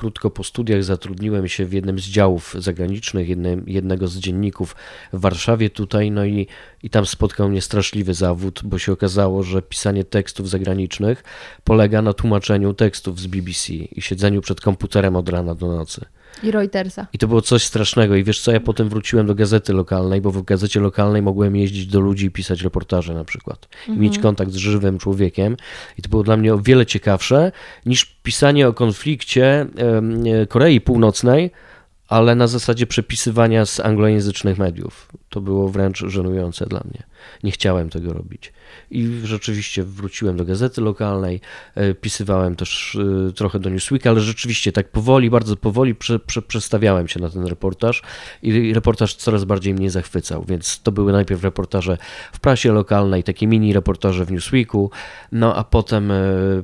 Krótko po studiach zatrudniłem się w jednym z działów zagranicznych, jednym, jednego z dzienników w Warszawie tutaj, no i, i tam spotkał mnie straszliwy zawód, bo się okazało, że pisanie tekstów zagranicznych polega na tłumaczeniu tekstów z BBC i siedzeniu przed komputerem od rana do nocy. I Reutersa. I to było coś strasznego. I wiesz co, ja potem wróciłem do gazety lokalnej, bo w gazecie lokalnej mogłem jeździć do ludzi i pisać reportaże na przykład. I mhm. mieć kontakt z żywym człowiekiem. I to było dla mnie o wiele ciekawsze niż pisanie o konflikcie Korei Północnej, ale na zasadzie przepisywania z anglojęzycznych mediów. To było wręcz żenujące dla mnie. Nie chciałem tego robić. I rzeczywiście wróciłem do gazety lokalnej, e, pisywałem też e, trochę do Newsweek, ale rzeczywiście tak powoli, bardzo powoli prze, prze, przestawiałem się na ten reportaż i reportaż coraz bardziej mnie zachwycał, więc to były najpierw reportaże w prasie lokalnej, takie mini reportaże w Newsweeku, no a potem e,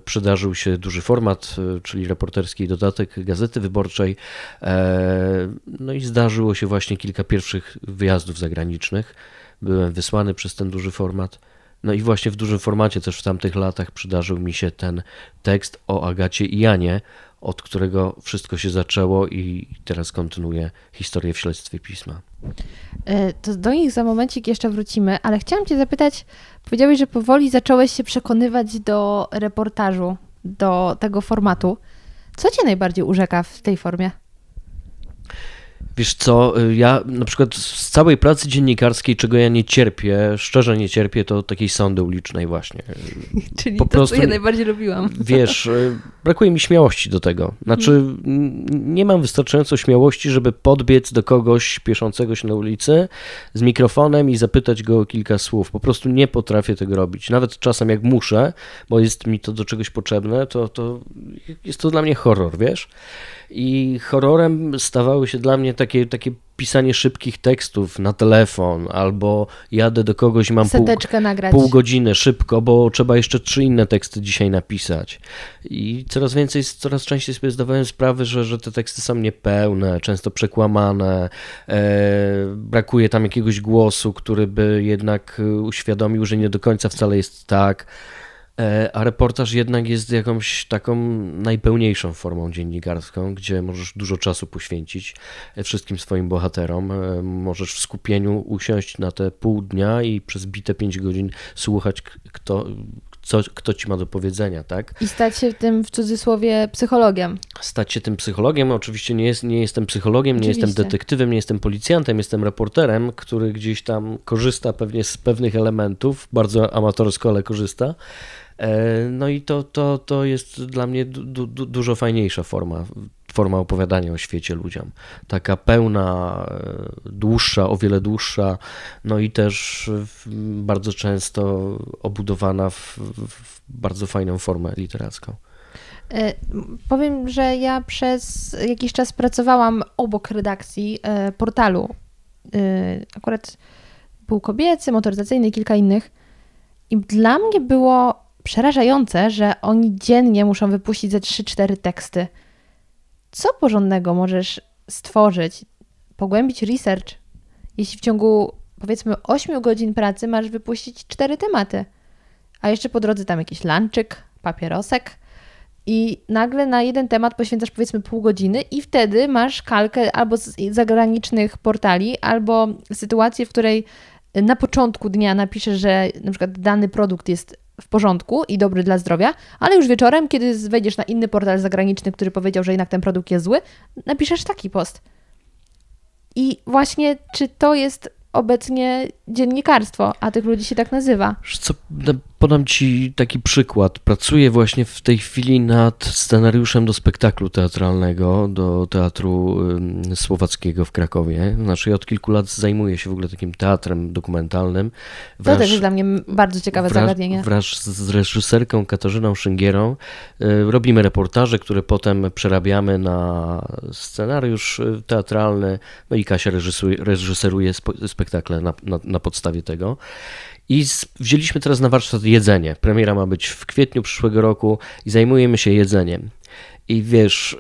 przydarzył się duży format, czyli reporterski dodatek Gazety Wyborczej, no i zdarzyło się właśnie kilka pierwszych wyjazdów zagranicznych. Byłem wysłany przez ten duży format. No i właśnie w dużym formacie też w tamtych latach przydarzył mi się ten tekst o Agacie i Janie, od którego wszystko się zaczęło i teraz kontynuuję historię w śledztwie pisma. E, to do nich za momencik jeszcze wrócimy, ale chciałam Cię zapytać, powiedziałeś, że powoli zacząłeś się przekonywać do reportażu, do tego formatu. Co Cię najbardziej urzeka w tej formie? Wiesz co, y, ja na przykład z całej pracy dziennikarskiej, czego ja nie cierpię, szczerze nie cierpię, to takiej sądy ulicznej właśnie. Czyli po to, prostu, co ja najbardziej lubiłam. Wiesz, y, brakuje mi śmiałości do tego. Znaczy, hmm. nie mam wystarczająco śmiałości, żeby podbiec do kogoś pieszącego się na ulicy z mikrofonem i zapytać go o kilka słów. Po prostu nie potrafię tego robić. Nawet czasem jak muszę, bo jest mi to do czegoś potrzebne, to, to jest to dla mnie horror, wiesz? I horrorem stawały się dla mnie takie, takie pisanie szybkich tekstów na telefon, albo jadę do kogoś i mam pół, pół, godziny szybko, bo trzeba jeszcze trzy inne teksty dzisiaj napisać. I coraz więcej, coraz częściej sobie zdawałem sprawę, że, że te teksty są niepełne, często przekłamane, e, brakuje tam jakiegoś głosu, który by jednak uświadomił, że nie do końca wcale jest tak. E, a reportaż jednak jest jakąś taką najpełniejszą formą dziennikarską, gdzie możesz dużo czasu poświęcić e, wszystkim swoim bohaterom. E, możesz w skupieniu usiąść na te pół dnia i przez bite pięć godzin słuchać, kto, co, kto ci ma do powiedzenia, tak? I stać się tym w cudzysłowie psychologiem. Stać się tym psychologiem. Oczywiście nie, jest, nie jestem psychologiem, Oczywiście. nie jestem detektywem, nie jestem policjantem, jestem reporterem, który gdzieś tam korzysta pewnie z pewnych elementów, bardzo amatorsko, ale korzysta. E, no i to, to, to jest dla mnie du, du, dużo fajniejsza forma, forma opowiadania o świecie ludziom. Taka pełna, e, dłuższa, o wiele dłuższa, no i też bardzo często obudowana w, w bardzo fajną formę literacką. E, powiem, że ja przez jakiś czas pracowałam obok redakcji portalu. Akurat był kobiecy, motoryzacyjny kilka innych. I dla mnie było przerażające, że oni dziennie muszą wypuścić ze 3-4 teksty. Co porządnego możesz stworzyć, pogłębić research, jeśli w ciągu powiedzmy 8 godzin pracy masz wypuścić 4 tematy, a jeszcze po drodze tam jakiś lanczyk, papierosek. I nagle na jeden temat poświęcasz powiedzmy pół godziny i wtedy masz kalkę albo z zagranicznych portali, albo sytuację, w której na początku dnia napiszesz, że na przykład dany produkt jest w porządku i dobry dla zdrowia, ale już wieczorem, kiedy wejdziesz na inny portal zagraniczny, który powiedział, że jednak ten produkt jest zły, napiszesz taki post. I właśnie, czy to jest obecnie dziennikarstwo, a tych ludzi się tak nazywa. Co, podam Ci taki przykład. Pracuję właśnie w tej chwili nad scenariuszem do spektaklu teatralnego, do Teatru Słowackiego w Krakowie. Znaczy ja od kilku lat zajmuję się w ogóle takim teatrem dokumentalnym. Wraz, to też jest dla mnie bardzo ciekawe wraz, zagadnienie. Wraz z reżyserką Katarzyną Szyngierą y, robimy reportaże, które potem przerabiamy na scenariusz y, teatralny. No i Kasia reżyseruje, reżyseruje spektakle na, na, na podstawie tego. I wzięliśmy teraz na warsztat jedzenie. Premiera ma być w kwietniu przyszłego roku i zajmujemy się jedzeniem. I wiesz,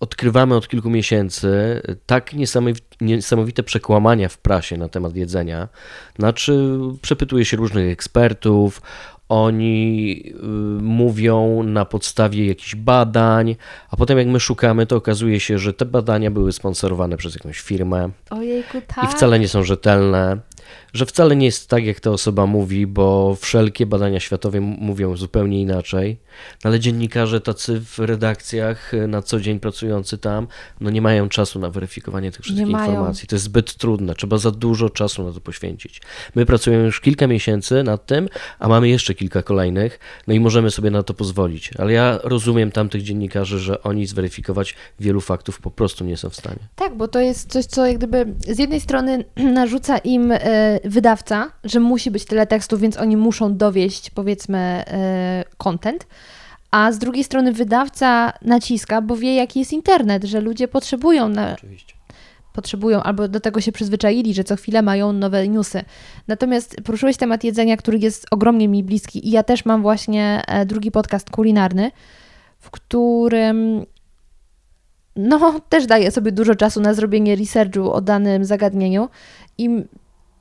odkrywamy od kilku miesięcy tak niesamowite przekłamania w prasie na temat jedzenia. Znaczy, przepytuje się różnych ekspertów, oni y, mówią na podstawie jakichś badań, a potem jak my szukamy, to okazuje się, że te badania były sponsorowane przez jakąś firmę Ojejku, tak. i wcale nie są rzetelne że wcale nie jest tak, jak ta osoba mówi, bo wszelkie badania światowe mówią zupełnie inaczej, no ale dziennikarze tacy w redakcjach y, na co dzień pracujący tam, no nie mają czasu na weryfikowanie tych wszystkich informacji. To jest zbyt trudne, trzeba za dużo czasu na to poświęcić. My pracujemy już kilka miesięcy nad tym, a mamy jeszcze kilka kolejnych, no i możemy sobie na to pozwolić. Ale ja rozumiem tamtych dziennikarzy, że oni zweryfikować wielu faktów po prostu nie są w stanie. Tak, bo to jest coś, co jak gdyby z jednej strony narzuca im e, wydawca, że musi być tyle tekstów, więc oni muszą dowieść, powiedzmy, e, content. A z drugiej strony wydawca naciska, bo wie, jaki jest internet, że ludzie potrzebują na, Oczywiście potrzebują albo do tego się przyzwyczaili, że co chwilę mają nowe newsy. Natomiast poruszyłeś temat jedzenia, który jest ogromnie mi bliski i ja też mam właśnie e, drugi podcast kulinarny, w którym no też daję sobie dużo czasu na zrobienie researchu o danym zagadnieniu i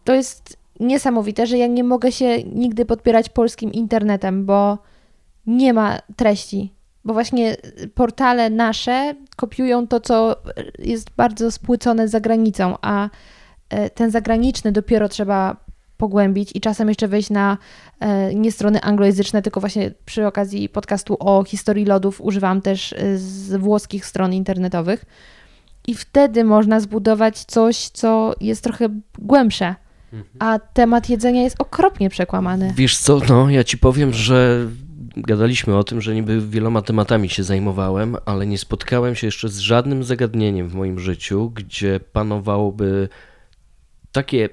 to jest niesamowite, że ja nie mogę się nigdy podpierać polskim internetem, bo nie ma treści. Bo właśnie portale nasze kopiują to, co jest bardzo spłycone za granicą, a e, ten zagraniczny dopiero trzeba pogłębić i czasem jeszcze wejść na e, nie strony anglojęzyczne, tylko właśnie przy okazji podcastu o historii lodów używam też e, z włoskich stron internetowych. I wtedy można zbudować coś, co jest trochę głębsze a temat jedzenia jest okropnie przekłamany. Wiesz co, no ja ci powiem, że gadaliśmy o tym, że niby wieloma tematami się zajmowałem, ale nie spotkałem się jeszcze z żadnym zagadnieniem w moim życiu, gdzie panowałoby takie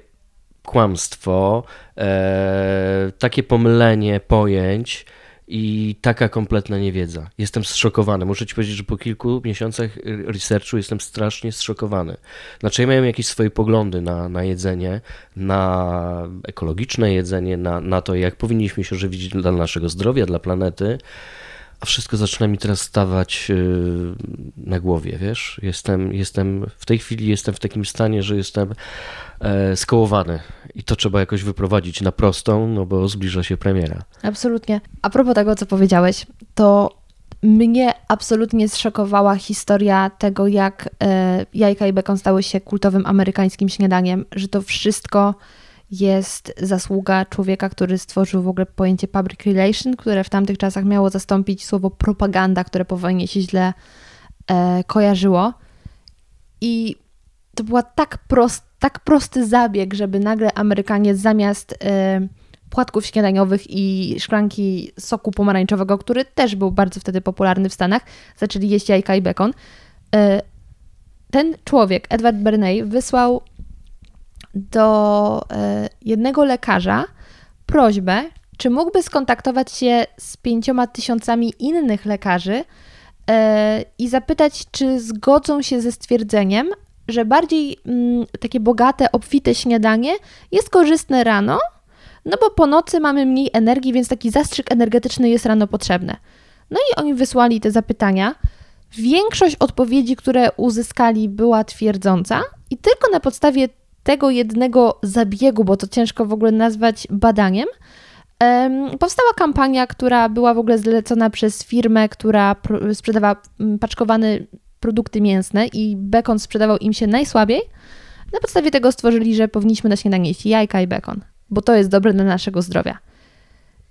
kłamstwo, e, takie pomylenie pojęć, i taka kompletna niewiedza. Jestem zszokowany. Muszę ci powiedzieć, że po kilku miesiącach researchu jestem strasznie zszokowany. Znaczy, ja miałem jakieś swoje poglądy na, na jedzenie, na ekologiczne jedzenie, na, na to, jak powinniśmy się żywić dla naszego zdrowia, dla planety a wszystko zaczyna mi teraz stawać y, na głowie, wiesz? Jestem, jestem, w tej chwili jestem w takim stanie, że jestem e, skołowany i to trzeba jakoś wyprowadzić na prostą, no bo zbliża się premiera. Absolutnie. A propos tego, co powiedziałeś, to mnie absolutnie zszokowała historia tego, jak e, jajka i bekon stały się kultowym amerykańskim śniadaniem, że to wszystko jest zasługa człowieka, który stworzył w ogóle pojęcie public relation, które w tamtych czasach miało zastąpić słowo propaganda, które po wojnie się źle e, kojarzyło. I to była tak, prost, tak prosty zabieg, żeby nagle Amerykanie zamiast e, płatków śniadaniowych i szklanki soku pomarańczowego, który też był bardzo wtedy popularny w Stanach, zaczęli jeść jajka i bekon. E, ten człowiek, Edward Bernay, wysłał do e, jednego lekarza prośbę, czy mógłby skontaktować się z pięcioma tysiącami innych lekarzy e, i zapytać, czy zgodzą się ze stwierdzeniem, że bardziej mm, takie bogate, obfite śniadanie jest korzystne rano, no bo po nocy mamy mniej energii, więc taki zastrzyk energetyczny jest rano potrzebny. No i oni wysłali te zapytania. Większość odpowiedzi, które uzyskali, była twierdząca, i tylko na podstawie tego jednego zabiegu, bo to ciężko w ogóle nazwać badaniem, powstała kampania, która była w ogóle zlecona przez firmę, która sprzedawała paczkowane produkty mięsne i bekon sprzedawał im się najsłabiej. Na podstawie tego stworzyli, że powinniśmy na śniadanie jeść jajka i bekon, bo to jest dobre dla naszego zdrowia.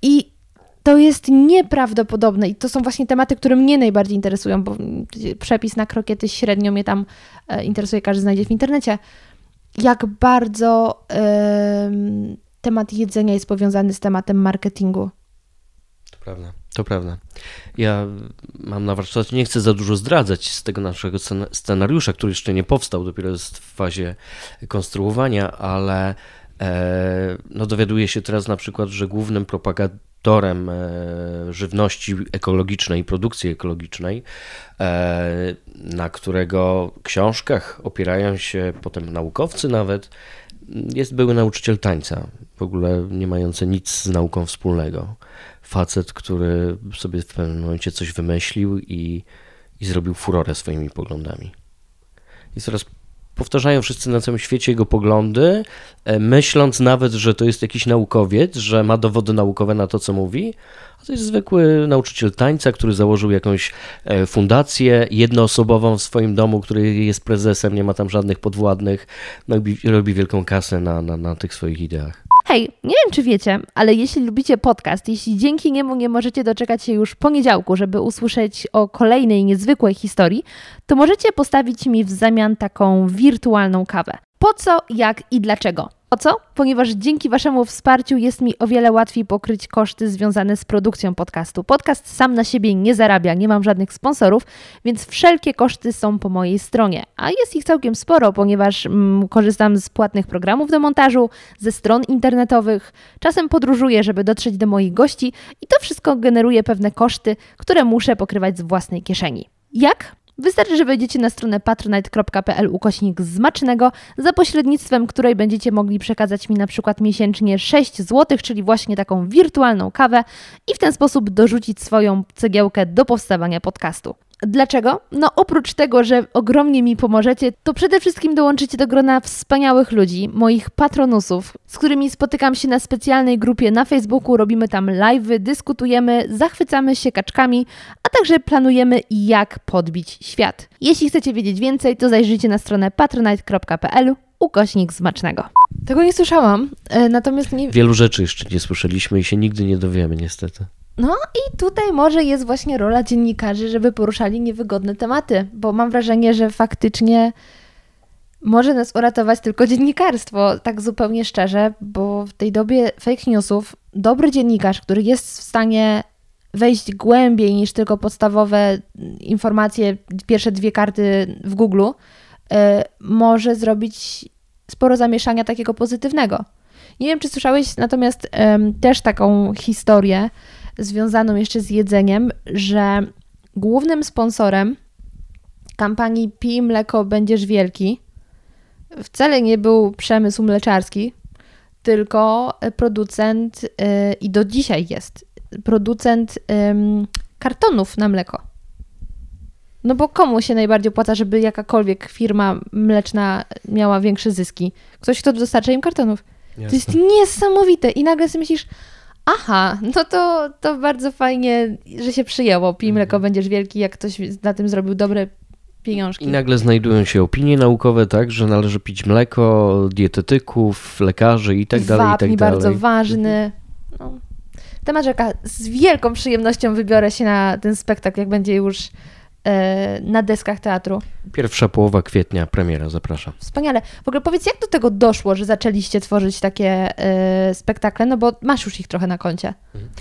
I to jest nieprawdopodobne i to są właśnie tematy, które mnie najbardziej interesują, bo przepis na krokiety średnio mnie tam e, interesuje, każdy znajdzie w internecie. Jak bardzo temat jedzenia jest powiązany z tematem marketingu. To prawda, to prawda. Ja mam na warsztacie, nie chcę za dużo zdradzać z tego naszego scenariusza, który jeszcze nie powstał, dopiero jest w fazie konstruowania, ale no dowiaduję się teraz na przykład, że głównym propagatorem e, żywności ekologicznej, produkcji ekologicznej, e, na którego książkach opierają się potem naukowcy nawet, jest były nauczyciel tańca, w ogóle nie mający nic z nauką wspólnego. Facet, który sobie w pewnym momencie coś wymyślił i, i zrobił furorę swoimi poglądami. I coraz powtarzają wszyscy na całym świecie jego poglądy, e, myśląc nawet, że to jest jakiś naukowiec, że ma dowody naukowe na to, co mówi, a to jest zwykły nauczyciel tańca, który założył jakąś e, fundację jednoosobową w swoim domu, który jest prezesem, nie ma tam żadnych podwładnych, no i robi wielką kasę na, na, na tych swoich ideach. Hej, nie wiem czy wiecie, ale jeśli lubicie podcast, jeśli dzięki niemu nie możecie doczekać się już poniedziałku, żeby usłyszeć o kolejnej niezwykłej historii, to możecie postawić mi w zamian taką wirtualną kawę. Po co, jak i dlaczego? Po co? Ponieważ dzięki Waszemu wsparciu jest mi o wiele łatwiej pokryć koszty związane z produkcją podcastu. Podcast sam na siebie nie zarabia, nie mam żadnych sponsorów, więc wszelkie koszty są po mojej stronie. A jest ich całkiem sporo, ponieważ mm, korzystam z płatnych programów do montażu, ze stron internetowych, czasem podróżuję, żeby dotrzeć do moich gości i to wszystko generuje pewne koszty, które muszę pokrywać z własnej kieszeni. Jak? Wystarczy, że wejdziecie na stronę patronite.pl ukośnik zmacznego, za pośrednictwem której będziecie mogli przekazać mi na przykład miesięcznie 6 zł, czyli właśnie taką wirtualną kawę i w ten sposób dorzucić swoją cegiełkę do powstawania podcastu. Dlaczego? No oprócz tego, że ogromnie mi pomożecie, to przede wszystkim dołączycie do grona wspaniałych ludzi, moich patronusów, z którymi spotykam się na specjalnej grupie na Facebooku, robimy tam live'y, dyskutujemy, zachwycamy się kaczkami, a także planujemy jak podbić świat. Jeśli chcecie wiedzieć więcej, to zajrzyjcie na stronę patronite.pl ukośnik smacznego. Tego nie słyszałam, e, natomiast nie... Wielu rzeczy jeszcze nie słyszeliśmy i się nigdy nie dowiemy niestety. No i tutaj może jest właśnie rola dziennikarzy, żeby poruszali niewygodne tematy, bo mam wrażenie, że faktycznie może nas uratować tylko dziennikarstwo, tak zupełnie szczerze, bo w tej dobie fake newsów dobry dziennikarz, który jest w stanie wejść głębiej niż tylko podstawowe informacje, pierwsze dwie karty w Google, yy, może zrobić sporo zamieszania takiego pozytywnego. Nie wiem, czy słyszałeś natomiast też taką historię, związaną jeszcze z jedzeniem, że głównym sponsorem kampanii Pij mleko, będziesz wielki wcale nie był przemysł mleczarski, tylko producent yy, i do dzisiaj jest producent yy, kartonów na mleko. No bo komu się najbardziej opłaca, żeby jakakolwiek firma mleczna miała większe zyski? Ktoś, kto dostarcza im kartonów. Jasne. To jest niesamowite. I nagle sobie myślisz, Aha, no to, to bardzo fajnie, że się przyjęło. Pij mleko, mhm. będziesz wielki, jak ktoś na tym zrobił dobre pieniążki. I nagle znajdują się opinie naukowe, tak, że należy pić mleko, dietetyków, lekarzy i tak dalej, Wapni i tak bardzo ważny. No. Temat rzeka, z wielką przyjemnością wybiorę się na ten spektakl, jak będzie już na deskach teatru. Pierwsza połowa kwietnia, premiera, zapraszam. Wspaniale. W ogóle powiedz, jak do tego doszło, że zaczęliście tworzyć takie y, spektakle, no bo masz już ich trochę na koncie. Mhm.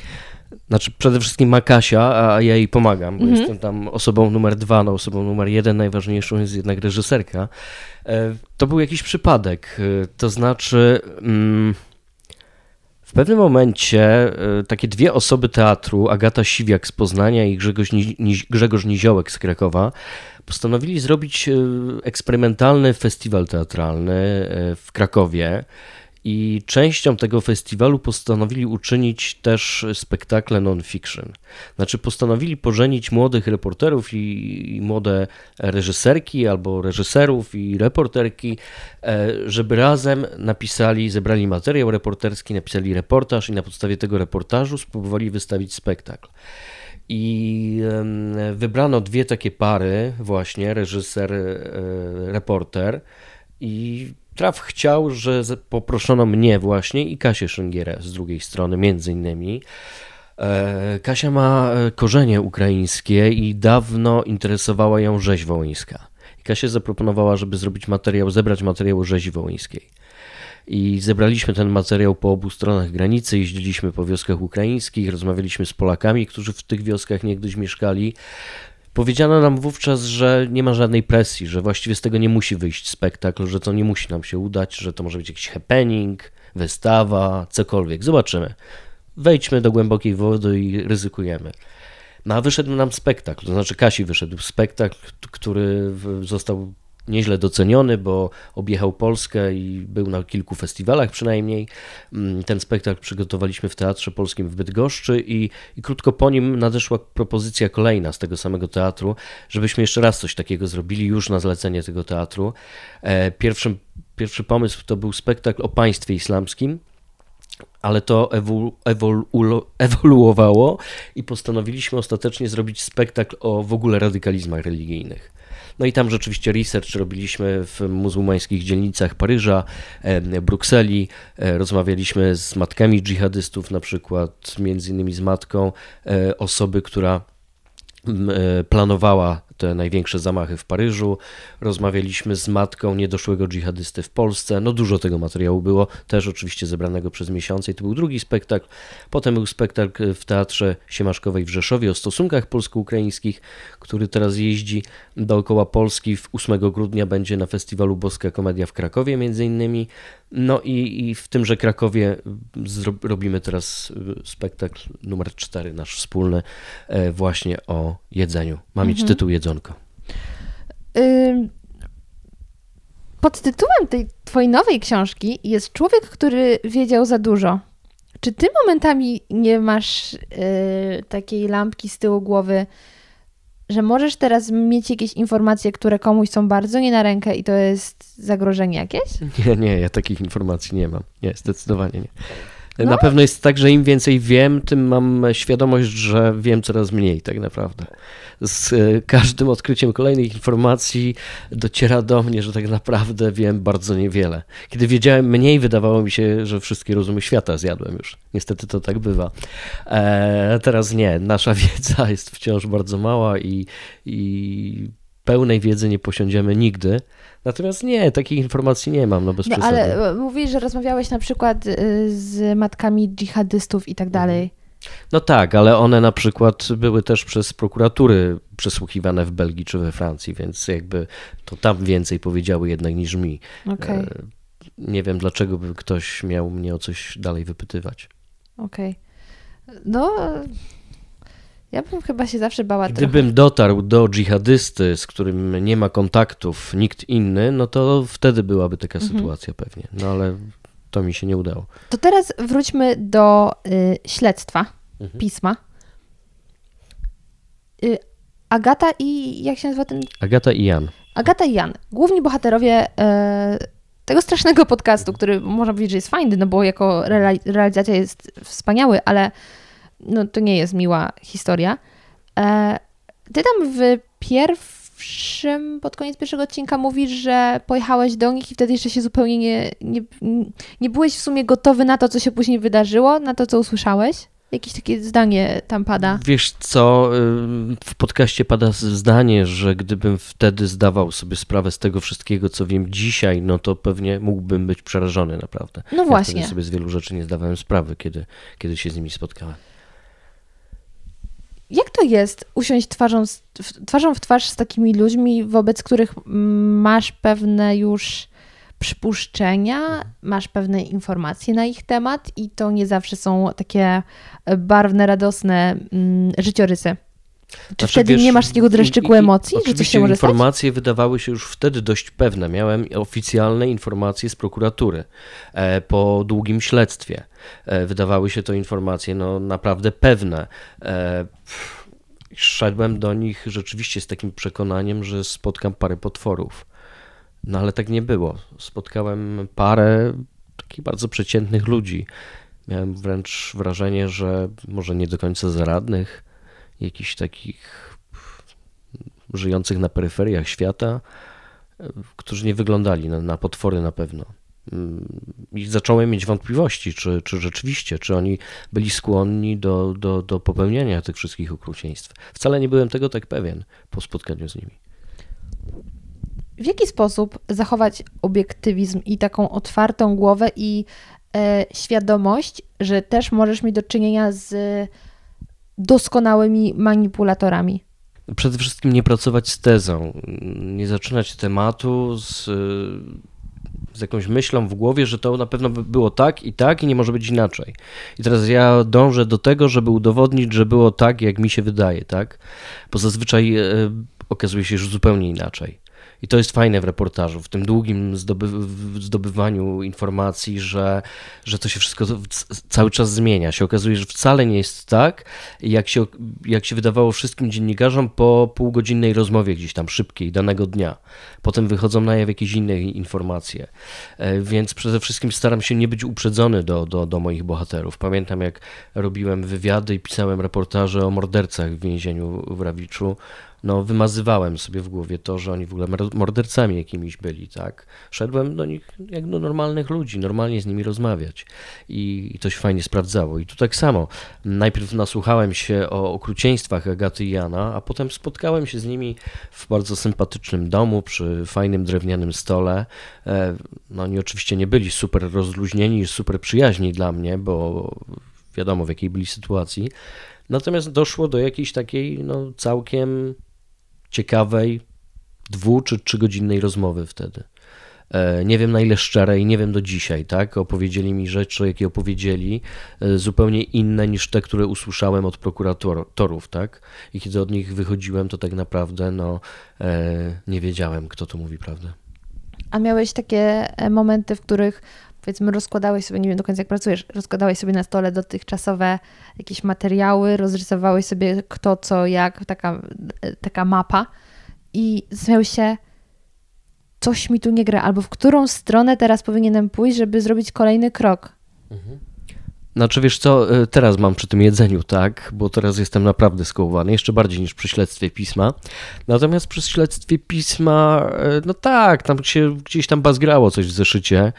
Znaczy, przede wszystkim ma Kasia, a ja jej pomagam, bo mhm. jestem tam osobą numer dwa, no osobą numer jeden, najważniejszą jest jednak reżyserka. E, to był jakiś przypadek, to znaczy... Mm, w pewnym momencie e, takie dwie osoby teatru, Agata Siwiak z Poznania i Grzegorz, Ni Grzegorz Niziołek z Krakowa, postanowili zrobić e, eksperymentalny festiwal teatralny e, w Krakowie. I częścią tego festiwalu postanowili uczynić też spektakle non-fiction. Znaczy, postanowili pożenić młodych reporterów i, i młode reżyserki albo reżyserów i reporterki, e, żeby razem napisali, zebrali materiał reporterski, napisali reportaż i na podstawie tego reportażu spróbowali wystawić spektakl. I wybrano dwie takie pary, właśnie reżyser, e, reporter. I Traf chciał, że poproszono mnie właśnie i Kasię Szyngielę z drugiej strony, między innymi. E, Kasia ma e, korzenie ukraińskie i dawno interesowała ją rzeź wołyńska. Kasia zaproponowała, żeby zrobić materiał, zebrać materiał rzezi wołyńskiej. I zebraliśmy ten materiał po obu stronach granicy, jeździliśmy po wioskach ukraińskich, rozmawialiśmy z Polakami, którzy w tych wioskach niegdyś mieszkali. Powiedziano nam wówczas, że nie ma żadnej presji, że właściwie z tego nie musi wyjść spektakl, że to nie musi nam się udać, że to może być jakiś happening, wystawa, cokolwiek. Zobaczymy. Wejdźmy do głębokiej wody i ryzykujemy. No a wyszedł nam spektakl, to znaczy Kasi wyszedł spektakl, który został nieźle doceniony, bo objechał Polskę i był na kilku festiwalach przynajmniej. Mm, ten spektakl przygotowaliśmy w Teatrze Polskim w Bydgoszczy i, i krótko po nim nadeszła propozycja kolejna z tego samego teatru, żebyśmy jeszcze raz coś takiego zrobili już na zlecenie tego teatru. E, pierwszym, pierwszy pomysł to był spektakl o państwie islamskim, ale to ewolu, ewolu, ewoluowało i postanowiliśmy ostatecznie zrobić spektakl o w ogóle radykalizmach religijnych. No i tam rzeczywiście research robiliśmy w muzułmańskich dzielnicach Paryża, Brukseli. E, rozmawialiśmy z matkami dżihadystów, na przykład między innymi z matką e, osoby, która e, planowała te największe zamachy w Paryżu. Rozmawialiśmy z matką niedoszłego dżihadysty w Polsce. No dużo tego materiału było, też oczywiście zebranego przez miesiące i to był drugi spektakl. Potem był spektakl w Teatrze Siemaszkowej w Rzeszowie o stosunkach polsko-ukraińskich, który teraz jeździ dookoła Polski. W 8 grudnia będzie na festiwalu Boska Komedia w Krakowie między innymi. No i, i w tymże Krakowie robimy teraz spektakl numer 4, nasz wspólny, e, właśnie o jedzeniu. Ma mieć mhm. tytuł Jedzonko. Pod tytułem tej twojej nowej książki jest człowiek, który wiedział za dużo. Czy ty momentami nie masz y, takiej lampki z tyłu głowy, że możesz teraz mieć jakieś informacje, które komuś są bardzo nie na rękę i to jest zagrożenie jakieś? Nie, nie, ja takich informacji nie mam. Nie, zdecydowanie nie. No. Na pewno jest tak, że im więcej wiem, tym mam świadomość, że wiem coraz mniej tak naprawdę. Z e, każdym odkryciem kolejnych informacji dociera do mnie, że tak naprawdę wiem bardzo niewiele. Kiedy wiedziałem mniej, wydawało mi się, że wszystkie rozumy świata zjadłem już. Niestety to tak bywa. E, teraz nie. Nasza wiedza jest wciąż bardzo mała i, i pełnej wiedzy nie posiądziemy nigdy. Natomiast nie, takich informacji nie mam, no bez no, Ale e, mówisz, że rozmawiałeś na przykład y, z matkami dżihadystów i tak mhm. dalej. No tak, ale one na przykład były też przez prokuratury przesłuchiwane w Belgii czy we Francji, więc jakby to tam więcej powiedziały jednak niż mi. Okay. Nie wiem, dlaczego by ktoś miał mnie o coś dalej wypytywać. Okej. Okay. No, ja bym chyba się zawsze bała Gdybym trochę. dotarł do dżihadysty, z którym nie ma kontaktów nikt inny, no to wtedy byłaby taka mhm. sytuacja pewnie. No ale to mi się nie udało. To teraz wróćmy do y, śledztwa mhm. pisma. Y, Agata i jak się nazywa ten? Agata i Jan. Agata i Jan. Główni bohaterowie y, tego strasznego podcastu, który można powiedzieć, że jest fajny, no bo jako realizacja jest wspaniały, ale no, to nie jest miła historia. E, ty tam w pierwszym, pod koniec pierwszego odcinka mówisz, że pojechałeś do nich i wtedy jeszcze się zupełnie nie, nie, nie byłeś w sumie gotowy na to, co się później wydarzyło, na to, co usłyszałeś? Jakieś takie zdanie tam pada. Wiesz co, w podcaście pada zdanie, że gdybym wtedy zdawał sobie sprawę z tego wszystkiego, co wiem dzisiaj, no to pewnie mógłbym być przerażony naprawdę. No właśnie. Ja sobie z wielu rzeczy nie zdawałem sprawy, kiedy, kiedy się z nimi spotkałem. Jak to jest usiąść twarzą, twarzą w twarz z takimi ludźmi, wobec których masz pewne już przypuszczenia, masz pewne informacje na ich temat i to nie zawsze są takie barwne, radosne mm, życiorysy? Czy znaczy, wtedy wiesz, nie masz takiego dreszczyku emocji, że coś się może informacje stać? wydawały się już wtedy dość pewne. Miałem oficjalne informacje z prokuratury e, po długim śledztwie. E, wydawały się to informacje no, naprawdę pewne. E, szedłem do nich rzeczywiście z takim przekonaniem, że spotkam parę potworów. No ale tak nie było. Spotkałem parę takich bardzo przeciętnych ludzi. Miałem wręcz wrażenie, że może nie do końca zaradnych, jakichś takich żyjących na peryferiach świata, którzy nie wyglądali na, na potwory na pewno. I zacząłem mieć wątpliwości, czy, czy rzeczywiście, czy oni byli skłonni do, do, do popełniania tych wszystkich okrucieństw. Wcale nie byłem tego tak pewien po spotkaniu z nimi. W jaki sposób zachować obiektywizm i taką otwartą głowę i e, świadomość, że też możesz mieć do czynienia z doskonałymi manipulatorami? Przede wszystkim nie pracować z tezą, nie zaczynać tematu z, z jakąś myślą w głowie, że to na pewno by było tak i tak i nie może być inaczej. I teraz ja dążę do tego, żeby udowodnić, że było tak, jak mi się wydaje, tak? Bo zazwyczaj e, okazuje się, że zupełnie inaczej. I to jest fajne w reportażu, w tym długim zdoby, zdobywaniu informacji, że, że to się wszystko cały czas zmienia. Się okazuje, że wcale nie jest tak, jak się, jak się wydawało wszystkim dziennikarzom po półgodzinnej rozmowie gdzieś tam szybkiej danego dnia. Potem wychodzą na jaw jakieś inne informacje. E, więc przede wszystkim staram się nie być uprzedzony do, do, do moich bohaterów. Pamiętam, jak robiłem wywiady i pisałem reportaże o mordercach w więzieniu w Rawiczu no, wymazywałem sobie w głowie to, że oni w ogóle mordercami jakimiś byli, tak? Szedłem do nich jak do normalnych ludzi, normalnie z nimi rozmawiać i, i to się fajnie sprawdzało. I tu tak samo. Najpierw nasłuchałem się o okrucieństwach Agaty i Jana, a potem spotkałem się z nimi w bardzo sympatycznym domu, przy fajnym drewnianym stole. E, no oni oczywiście nie byli super rozluźnieni, super przyjaźni dla mnie, bo wiadomo w jakiej byli sytuacji. Natomiast doszło do jakiejś takiej no, całkiem ciekawej dwu czy trzygodzinnej rozmowy wtedy. E, nie wiem na ile szczerej, nie wiem do dzisiaj, tak? Opowiedzieli mi rzeczy, jakie opowiedzieli, e, zupełnie inne niż te, które usłyszałem od prokuratorów, tak? I kiedy od nich wychodziłem, to tak naprawdę no, e, nie wiedziałem, kto to mówi prawdę. A miałeś takie momenty, w których powiedzmy rozkładałeś sobie, nie wiem do końca jak pracujesz, rozkładałeś sobie na stole dotychczasowe jakieś materiały, rozrysowałeś sobie kto, co, jak, taka, taka mapa i zastanawiałeś się, coś mi tu nie gra, albo w którą stronę teraz powinienem pójść, żeby zrobić kolejny krok. Mhm. Znaczy wiesz co, e, teraz mam przy tym jedzeniu, tak, bo teraz jestem naprawdę skołowany, jeszcze bardziej niż przy śledztwie pisma. Natomiast przy śledztwie pisma, e, no tak, tam się gdzieś tam bazgrało coś w zeszycie.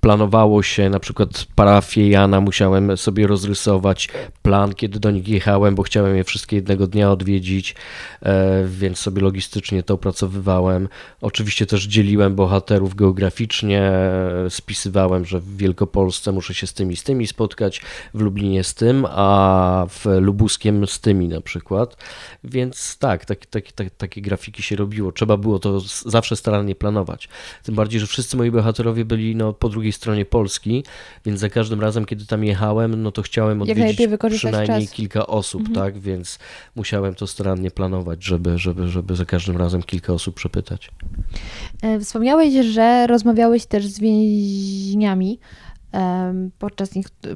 Planowało się na przykład parafię Jana, musiałem sobie rozrysować plan, kiedy do nich jechałem, bo chciałem je wszystkie jednego dnia odwiedzić, e, więc sobie logistycznie to opracowywałem. Oczywiście też dzieliłem bohaterów geograficznie, e, spisywałem, że w Wielkopolsce muszę się z tymi z tymi spotkać, w Lublinie z tym, a w Lubuskiem z tymi na przykład. Więc tak, tak, tak, tak takie grafiki się robiło. Trzeba było to zawsze starannie planować. Tym bardziej, że wszyscy moi bohaterowie byli no, po drugiej stronie Polski, więc za każdym razem, kiedy tam jechałem, no to chciałem odwiedzić przynajmniej czas. kilka osób, mhm. tak, więc musiałem to starannie planować, żeby, żeby, żeby za każdym razem kilka osób przepytać. E, wspomniałeś, że rozmawiałeś też z więźniami podczas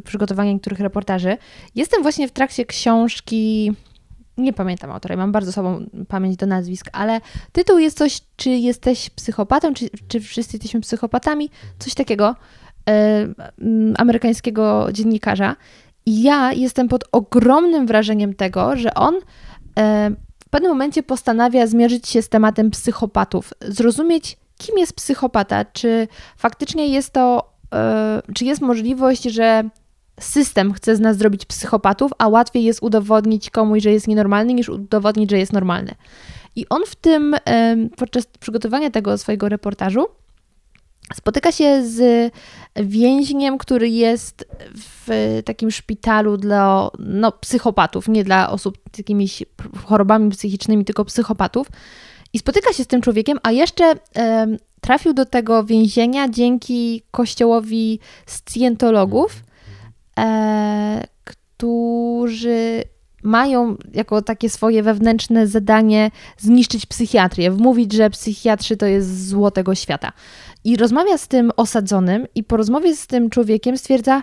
przygotowania niektórych reportaży. Jestem właśnie w trakcie książki nie pamiętam autora, mam bardzo słabą pamięć do nazwisk, ale tytuł jest coś, czy jesteś psychopatą, czy, czy wszyscy jesteśmy psychopatami, coś takiego e, amerykańskiego dziennikarza. I ja jestem pod ogromnym wrażeniem tego, że on e, w pewnym momencie postanawia zmierzyć się z tematem psychopatów, zrozumieć, kim jest psychopata, czy faktycznie jest to, e, czy jest możliwość, że system chce z nas zrobić psychopatów, a łatwiej jest udowodnić komuś, że jest nienormalny, niż udowodnić, że jest normalny. I on w tym, podczas przygotowania tego swojego reportażu, spotyka się z więźniem, który jest w takim szpitalu dla no, psychopatów, nie dla osób z jakimiś chorobami psychicznymi, tylko psychopatów. I spotyka się z tym człowiekiem, a jeszcze trafił do tego więzienia dzięki kościołowi scjentologów, którzy mają jako takie swoje wewnętrzne zadanie zniszczyć psychiatrię, wmówić, że psychiatrzy to jest zło tego świata. I rozmawia z tym osadzonym i po rozmowie z tym człowiekiem stwierdza,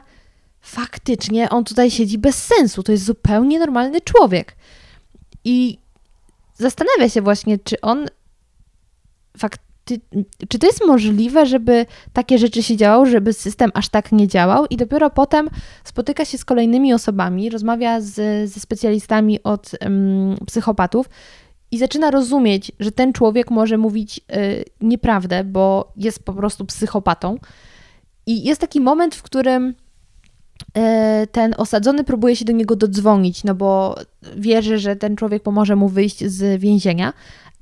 faktycznie on tutaj siedzi bez sensu, to jest zupełnie normalny człowiek. I zastanawia się właśnie, czy on faktycznie czy to jest możliwe, żeby takie rzeczy się działało, żeby system aż tak nie działał i dopiero potem spotyka się z kolejnymi osobami, rozmawia z, ze specjalistami od psychopatów i zaczyna rozumieć, że ten człowiek może mówić y, nieprawdę, bo jest po prostu psychopatą. I jest taki moment, w którym y, ten osadzony próbuje się do niego dodzwonić, no bo wierzy, że ten człowiek pomoże mu wyjść z więzienia,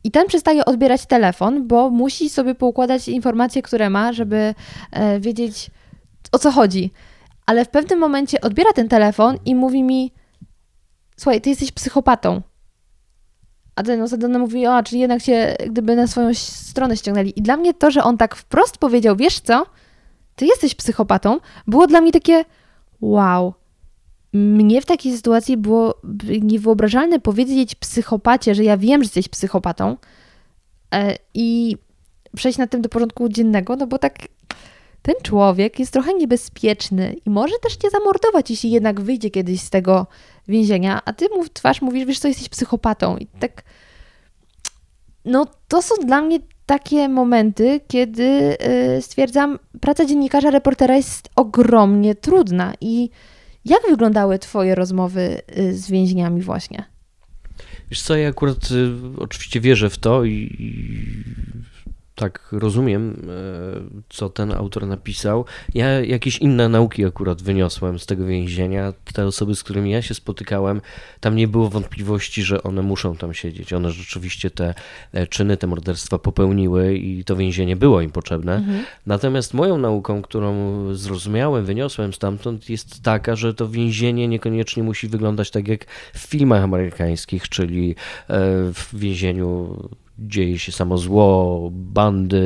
i ten przestaje odbierać telefon, bo musi sobie poukładać informacje, które ma, żeby e, wiedzieć o co chodzi. Ale w pewnym momencie odbiera ten telefon i mówi mi: Słuchaj, ty jesteś psychopatą. A ten osadzony mówi: O, czyli jednak się gdyby na swoją stronę ściągnęli. I dla mnie to, że on tak wprost powiedział: Wiesz co, ty jesteś psychopatą, było dla mnie takie: Wow, mnie w takiej sytuacji było niewyobrażalne powiedzieć psychopacie, że ja wiem, że jesteś psychopatą e, i przejść na tym do porządku dziennego, no bo tak ten człowiek jest trochę niebezpieczny i może też cię zamordować, jeśli jednak wyjdzie kiedyś z tego więzienia, a ty mu w twarz mówisz, wiesz co, jesteś psychopatą. I tak no to są dla mnie takie momenty, kiedy y, stwierdzam, praca dziennikarza, reportera jest ogromnie trudna i jak wyglądały Twoje rozmowy y, z więźniami właśnie? Wiesz co, ja akurat y, oczywiście wierzę w to i, i tak rozumiem, e, co ten autor napisał. Ja jakieś inne nauki akurat wyniosłem z tego więzienia. Te osoby, z którymi ja się spotykałem, tam nie było wątpliwości, że one muszą tam siedzieć. One rzeczywiście te e, czyny, te morderstwa popełniły i to więzienie było im potrzebne. Mhm. Natomiast moją nauką, którą zrozumiałem, wyniosłem stamtąd, jest taka, że to więzienie niekoniecznie musi wyglądać tak jak w filmach amerykańskich, czyli e, w więzieniu dzieje się samo zło, bandy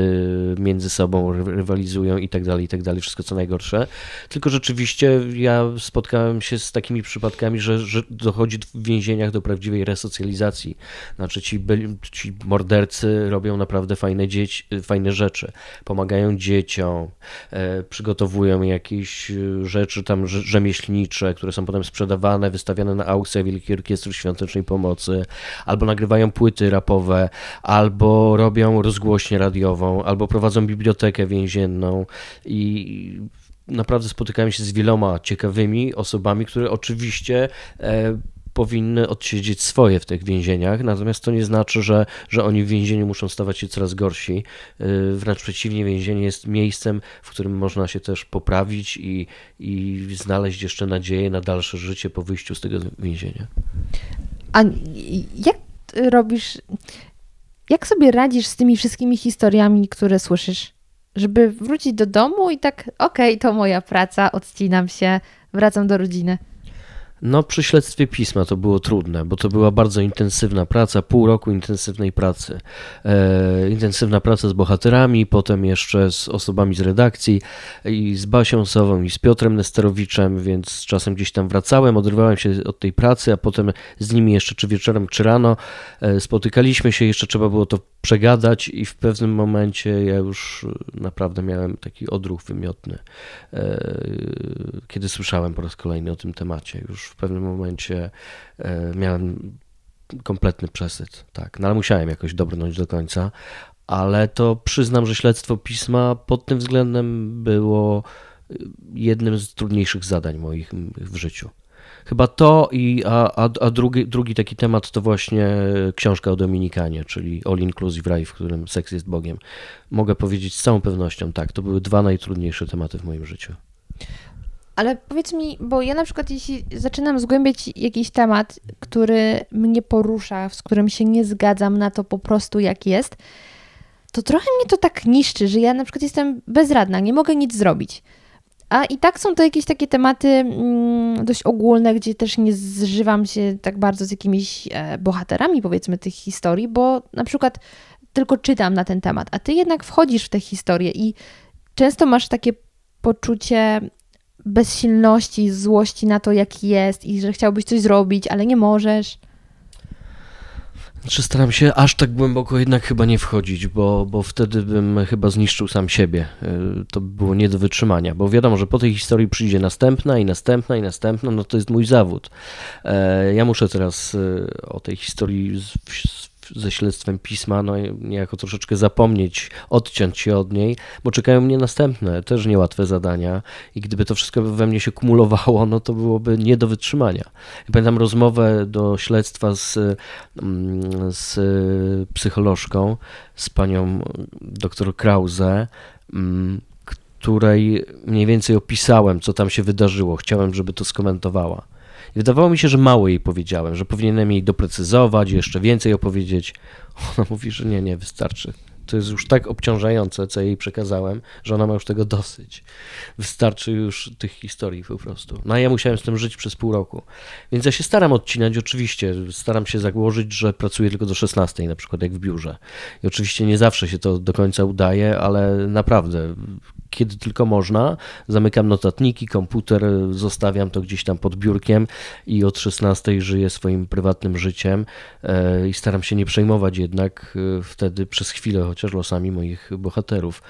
między sobą rywalizują i tak dalej, i tak dalej, wszystko co najgorsze. Tylko rzeczywiście ja spotkałem się z takimi przypadkami, że, że dochodzi w więzieniach do prawdziwej resocjalizacji. Znaczy ci, ci mordercy robią naprawdę fajne, dzieci, fajne rzeczy, pomagają dzieciom, e, przygotowują jakieś e, rzeczy tam rzemieślnicze, które są potem sprzedawane, wystawiane na aukcjach Wielkiej Orkiestry Świątecznej Pomocy, albo nagrywają płyty rapowe, albo robią rozgłośnię radiową, albo prowadzą bibliotekę więzienną i naprawdę spotykałem się z wieloma ciekawymi osobami, które oczywiście e, powinny odsiedzieć swoje w tych więzieniach, natomiast to nie znaczy, że, że oni w więzieniu muszą stawać się coraz gorsi. E, wręcz przeciwnie, więzienie jest miejscem, w którym można się też poprawić i, i znaleźć jeszcze nadzieję na dalsze życie po wyjściu z tego więzienia. A jak robisz, jak sobie radzisz z tymi wszystkimi historiami, które słyszysz? Żeby wrócić do domu i tak, okej, okay, to moja praca, odcinam się, wracam do rodziny. No, przy śledztwie pisma to było trudne, bo to była bardzo intensywna praca, pół roku intensywnej pracy. E, intensywna praca z bohaterami, potem jeszcze z osobami z redakcji i z Basią Sową i z Piotrem Nesterowiczem, więc czasem gdzieś tam wracałem, odrywałem się od tej pracy, a potem z nimi jeszcze czy wieczorem, czy rano e, spotykaliśmy się, jeszcze trzeba było to przegadać i w pewnym momencie ja już naprawdę miałem taki odruch wymiotny, e, kiedy słyszałem po raz kolejny o tym temacie. Już w pewnym momencie e, miałem kompletny przesyt, tak, no ale musiałem jakoś dobrnąć do końca, ale to przyznam, że śledztwo pisma pod tym względem było jednym z trudniejszych zadań moich w życiu. Chyba to i a, a, a drugi, drugi taki temat to właśnie książka o Dominikanie, czyli All Inclusive Life, w którym seks jest Bogiem. Mogę powiedzieć z całą pewnością tak, to były dwa najtrudniejsze tematy w moim życiu. Ale powiedz mi, bo ja na przykład jeśli zaczynam zgłębiać jakiś temat, który mnie porusza, z którym się nie zgadzam na to po prostu jak jest, to trochę mnie to tak niszczy, że ja na przykład jestem bezradna, nie mogę nic zrobić. A i tak są to jakieś takie tematy mm, dość ogólne, gdzie też nie zżywam się tak bardzo z jakimiś e, bohaterami, powiedzmy, tych historii, bo na przykład tylko czytam na ten temat, a ty jednak wchodzisz w tę historię i często masz takie poczucie bezsilności, złości na to, jaki jest i że chciałbyś coś zrobić, ale nie możesz? Znaczy staram się aż tak głęboko jednak chyba nie wchodzić, bo, bo wtedy bym chyba zniszczył sam siebie. Y, to by było nie do wytrzymania, bo wiadomo, że po tej historii przyjdzie następna i następna i następna, no to jest mój zawód. E, ja muszę teraz y, o tej historii ze śledztwem pisma, no niejako troszeczkę zapomnieć, odciąć się od niej, bo czekają mnie następne, też niełatwe zadania i gdyby to wszystko we mnie się kumulowało, no to byłoby nie do wytrzymania. Pamiętam rozmowę do śledztwa z, mm, z psycholożką, z panią dr Krause, mm, której mniej więcej opisałem, co tam się wydarzyło. Chciałem, żeby to skomentowała. Wydawało mi się, że mało jej powiedziałem, że powinienem jej doprecyzować, jeszcze więcej opowiedzieć. Ona mówi, że nie, nie, wystarczy. To jest już tak obciążające, co jej przekazałem, że ona ma już tego dosyć. Wystarczy już tych historii po prostu. No a ja musiałem z tym żyć przez pół roku. Więc ja się staram odcinać, oczywiście. Staram się założyć, że pracuję tylko do 16, na przykład jak w biurze. I oczywiście nie zawsze się to do końca udaje, ale naprawdę kiedy tylko można. Zamykam notatniki, komputer, zostawiam to gdzieś tam pod biurkiem i od 16 żyję swoim prywatnym życiem e, i staram się nie przejmować jednak e, wtedy przez chwilę chociaż losami moich bohaterów,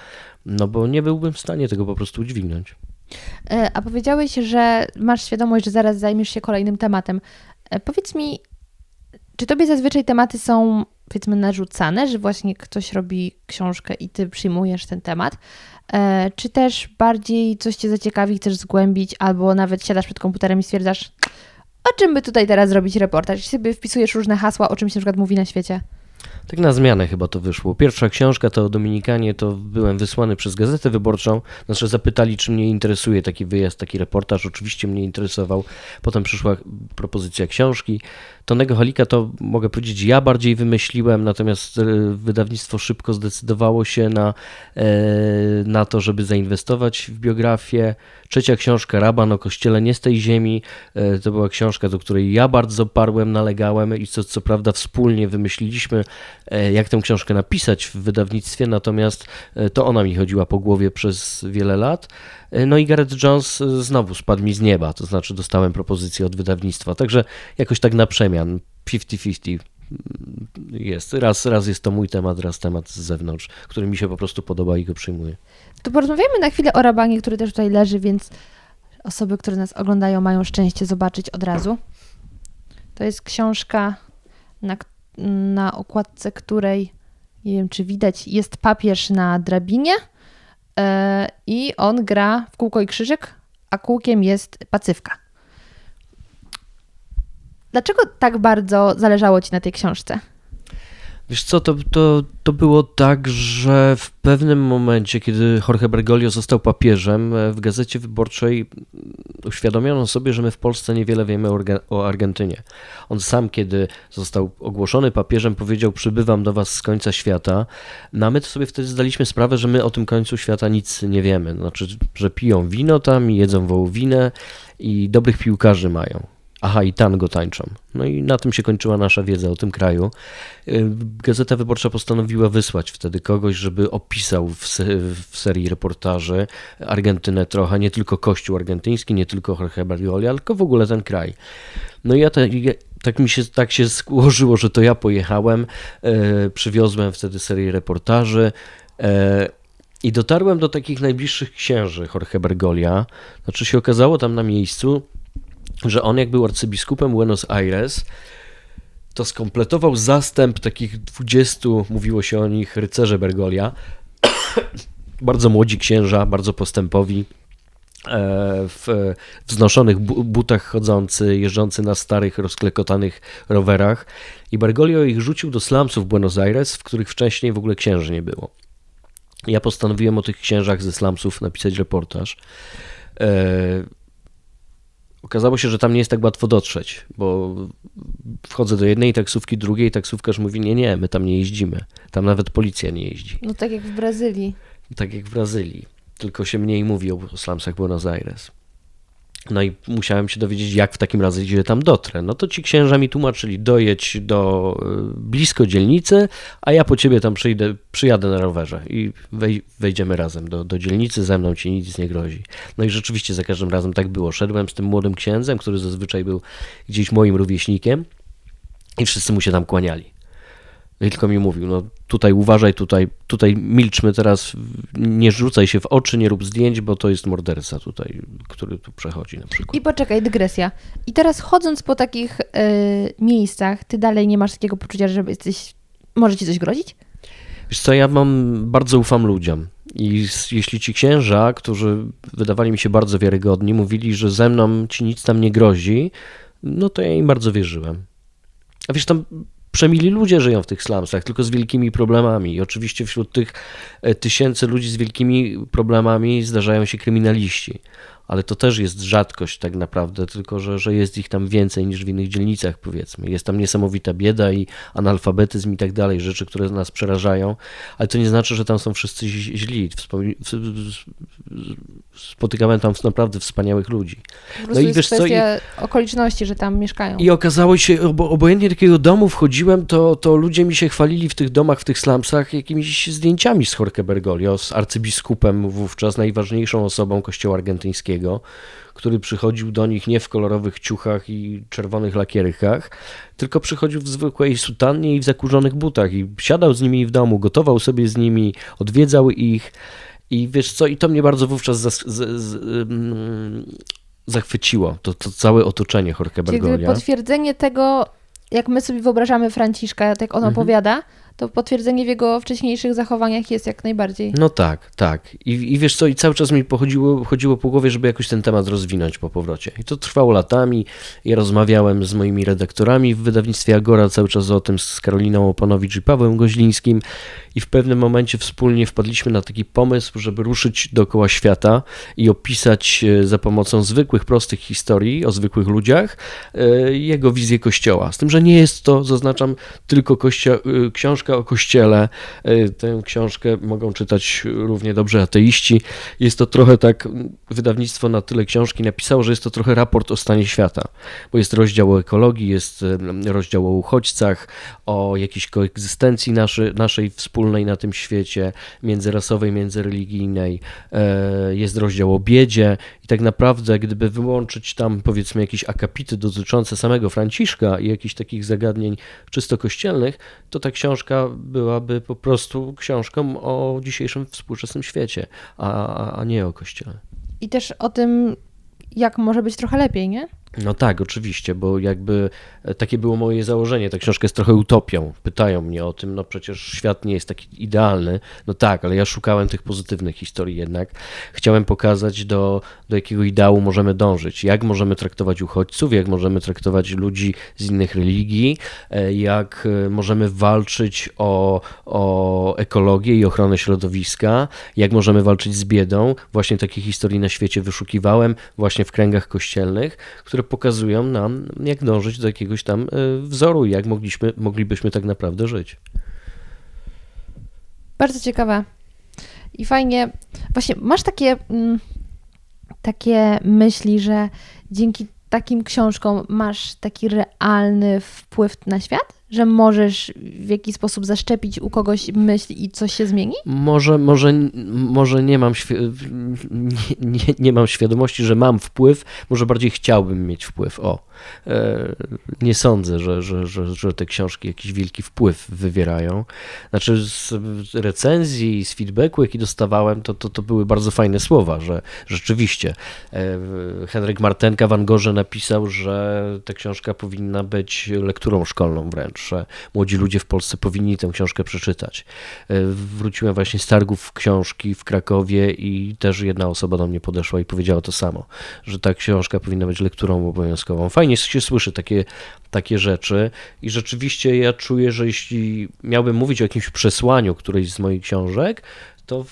no bo nie byłbym w stanie tego po prostu udźwignąć. E, a powiedziałeś, że masz świadomość, że zaraz zajmiesz się kolejnym tematem. Powiedz mi, czy tobie zazwyczaj tematy są powiedzmy narzucane, że właśnie ktoś robi książkę i ty przyjmujesz ten temat, czy też bardziej coś cię zaciekawi, chcesz zgłębić, albo nawet siadasz przed komputerem i stwierdzasz, o czym by tutaj teraz zrobić reportaż? I sobie wpisujesz różne hasła, o czymś na przykład mówi na świecie. Tak na zmianę chyba to wyszło. Pierwsza książka to o Dominikanie, to byłem wysłany przez Gazetę Wyborczą. Znaczy zapytali, czy mnie interesuje taki wyjazd, taki reportaż. Oczywiście mnie interesował. Potem przyszła propozycja książki. Tonego Halika to mogę powiedzieć ja bardziej wymyśliłem, natomiast e, wydawnictwo szybko zdecydowało się na, e, na to, żeby zainwestować w biografię. Trzecia książka, Raban o Kościele nie z tej ziemi, e, to była książka, do której ja bardzo parłem, nalegałem i co, co prawda wspólnie wymyśliliśmy, jak tę książkę napisać w wydawnictwie, natomiast to ona mi chodziła po głowie przez wiele lat. No i Gareth Jones znowu spadł mi z nieba, to znaczy dostałem propozycję od wydawnictwa, także jakoś tak na przemian, 50-50 jest. Raz, raz jest to mój temat, raz temat z zewnątrz, który mi się po prostu podoba i go przyjmuję. To porozmawiamy na chwilę o Rabanie, który też tutaj leży, więc osoby, które nas oglądają, mają szczęście zobaczyć od razu. To jest książka, na, na okładce której, nie wiem czy widać, jest papież na drabinie E, i on gra w kółko i krzyżyk, a kółkiem jest pacywka. Dlaczego tak bardzo zależało ci na tej książce? Wiesz co, to, to, to było tak, że w pewnym momencie, kiedy Jorge Bergoglio został papieżem, e, w Gazecie Wyborczej uświadomiono sobie, że my w Polsce niewiele wiemy o Argentynie. On sam, kiedy został ogłoszony papieżem, powiedział: Przybywam do was z końca świata. No a my to sobie wtedy zdaliśmy sprawę, że my o tym końcu świata nic nie wiemy. Znaczy, że piją wino tam, jedzą wołowinę i dobrych piłkarzy mają. Aha, i tango tańczą. No i na tym się kończyła nasza wiedza o tym kraju. Y, Gazeta Wyborcza postanowiła wysłać wtedy kogoś, żeby opisał w, w serii reportaży Argentynę trochę, nie tylko kościół argentyński, nie tylko Jorge Bergoglio, tylko w ogóle ten kraj. No i ja, te, ja tak mi się, tak się złożyło, że to ja pojechałem, e, przywiozłem wtedy serię reportaży, e, i dotarłem do takich najbliższych księży Jorge Bergolia. Znaczy się okazało tam na miejscu, że on jak był arcybiskupem Buenos Aires, to skompletował zastęp takich 20, mówiło się o nich, rycerze Bergolia. bardzo młodzi księża, bardzo postępowi, e, w wznoszonych butach chodzący, jeżdżący na starych, rozklekotanych rowerach. I Bergoglio ich rzucił do slumsów Buenos Aires, w których wcześniej w ogóle księży nie było. Ja postanowiłem o tych księżach ze slumsów napisać reportaż. Okazało się, że tam nie jest tak łatwo dotrzeć, bo wchodzę do jednej taksówki, drugiej, taksówkarz mówi, nie, nie, my tam nie jeździmy. Tam nawet policja nie jeździ. No tak jak w Brazylii. Tak jak w Brazylii, tylko się mniej mówi o slumsach Buenos Aires. No i musiałem się dowiedzieć, jak w takim razie tam dotrę. No to ci księża mi tłumaczyli, dojedź do y, blisko dzielnicy, a ja po ciebie tam przyjdę, przyjadę na rowerze i wej, wejdziemy razem do, do dzielnicy, ze mną ci nic nie grozi. No i rzeczywiście za każdym razem tak było. Szedłem z tym młodym księdzem, który zazwyczaj był gdzieś moim rówieśnikiem i wszyscy mu się tam kłaniali. I tylko mi mówił, no tutaj uważaj, tutaj, tutaj milczmy teraz, nie rzucaj się w oczy, nie rób zdjęć, bo to jest morderca tutaj, który tu przechodzi na przykład. I poczekaj, dygresja. I teraz chodząc po takich y, miejscach, ty dalej nie masz takiego poczucia, że jesteś, może ci coś grozić? Wiesz co, ja mam, bardzo ufam ludziom. I jeśli ci księża, którzy wydawali mi się bardzo wiarygodni, mówili, że ze mną ci nic tam nie grozi, no to ja im bardzo wierzyłem. A wiesz, tam przemili ludzie żyją w tych slumsach, tylko z wielkimi problemami. I oczywiście wśród tych e, tysięcy ludzi z wielkimi problemami zdarzają się kryminaliści ale to też jest rzadkość tak naprawdę, tylko że, że jest ich tam więcej niż w innych dzielnicach, powiedzmy. Jest tam niesamowita bieda i analfabetyzm i tak dalej, rzeczy, które nas przerażają, ale to nie znaczy, że tam są wszyscy źli. Spotykamy tam naprawdę wspaniałych ludzi. no i wiesz co, i... okoliczności, że tam mieszkają. I okazało się, obo, obojętnie takiego domu wchodziłem, to, to ludzie mi się chwalili w tych domach, w tych slumsach jakimiś zdjęciami z Jorge Bergoglio, z arcybiskupem wówczas, najważniejszą osobą kościoła argentyńskiego który przychodził do nich nie w kolorowych ciuchach i czerwonych lakierykach, tylko przychodził w zwykłej sutannie i w zakurzonych butach i siadał z nimi w domu, gotował sobie z nimi, odwiedzał ich i wiesz co, i to mnie bardzo wówczas z, z, z, mm, zachwyciło, to, to całe otoczenie Jorge Bergoglio. Czyli potwierdzenie tego, jak my sobie wyobrażamy Franciszka, jak on mhm. opowiada, to potwierdzenie w jego wcześniejszych zachowaniach jest jak najbardziej. No tak, tak. I, i wiesz co, i cały czas mi pochodziło, chodziło po głowie, żeby jakoś ten temat rozwinąć po powrocie. I to trwało latami. Ja rozmawiałem z moimi redaktorami w wydawnictwie Agora cały czas o tym z Karoliną Opanowicz i Pawłem Goźlińskim i w pewnym momencie wspólnie wpadliśmy na taki pomysł, żeby ruszyć dookoła świata i opisać e, za pomocą zwykłych, prostych historii o zwykłych ludziach e, jego wizję Kościoła. Z tym, że nie jest to, zaznaczam, tylko kościo- e, książka o Kościele. Tę książkę mogą czytać równie dobrze ateiści. Jest to trochę tak, wydawnictwo na tyle książki napisało, że jest to trochę raport o stanie świata, bo jest rozdział o ekologii, jest rozdział o uchodźcach, o jakiejś koegzystencji naszej, naszej wspólnej wspólnej na tym świecie, międzyrasowej, międzyreligijnej, e, jest rozdział o biedzie i tak naprawdę, gdyby wyłączyć tam powiedzmy jakieś akapity dotyczące samego Franciszka i jakichś takich zagadnień czysto kościelnych, to ta książka byłaby po prostu książką o dzisiejszym współczesnym świecie, a, a nie o kościele. I też o tym, jak może być trochę lepiej, nie? No tak, oczywiście, bo jakby e, takie było moje założenie. Ta książka jest trochę utopią. Pytają mnie o tym, no przecież świat nie jest taki idealny. No tak, ale ja szukałem tych pozytywnych historii jednak. Chciałem pokazać, do, do jakiego ideału możemy dążyć. Jak możemy traktować uchodźców, jak możemy traktować ludzi z innych religii, e, jak e, możemy walczyć o, o ekologię i ochronę środowiska, jak możemy walczyć z biedą. Właśnie takie historii na świecie wyszukiwałem, właśnie w kręgach kościelnych, które które pokazują nam, jak dążyć do jakiegoś tam e, wzoru, jak mogliśmy, moglibyśmy tak naprawdę żyć. Bardzo ciekawe. I fajnie. Właśnie masz takie, mm, takie myśli, że dzięki takim książkom masz taki realny wpływ na świat? Że możesz w jakiś sposób zaszczepić u kogoś myśl i coś się zmieni? Może, może, może nie, mam nie, nie, nie mam świadomości, że mam wpływ, może bardziej chciałbym mieć wpływ. O, e, nie sądzę, że, że, że, że te książki jakiś wielki wpływ wywierają. Znaczy z recenzji, z feedbacku, jaki dostawałem, to, to, to były bardzo fajne słowa, że rzeczywiście e, Henryk Martenka w Angorze napisał, że ta książka powinna być lekturą szkolną wręcz że młodzi ludzie w Polsce powinni tę książkę przeczytać. E, wróciłem właśnie z targów książki w Krakowie i też jedna osoba do mnie podeszła i powiedziała to samo, że ta książka powinna być lekturą obowiązkową. Fajnie się słyszy takie, takie rzeczy i rzeczywiście ja czuję, że jeśli miałbym mówić o jakimś przesłaniu którejś z moich książek, to,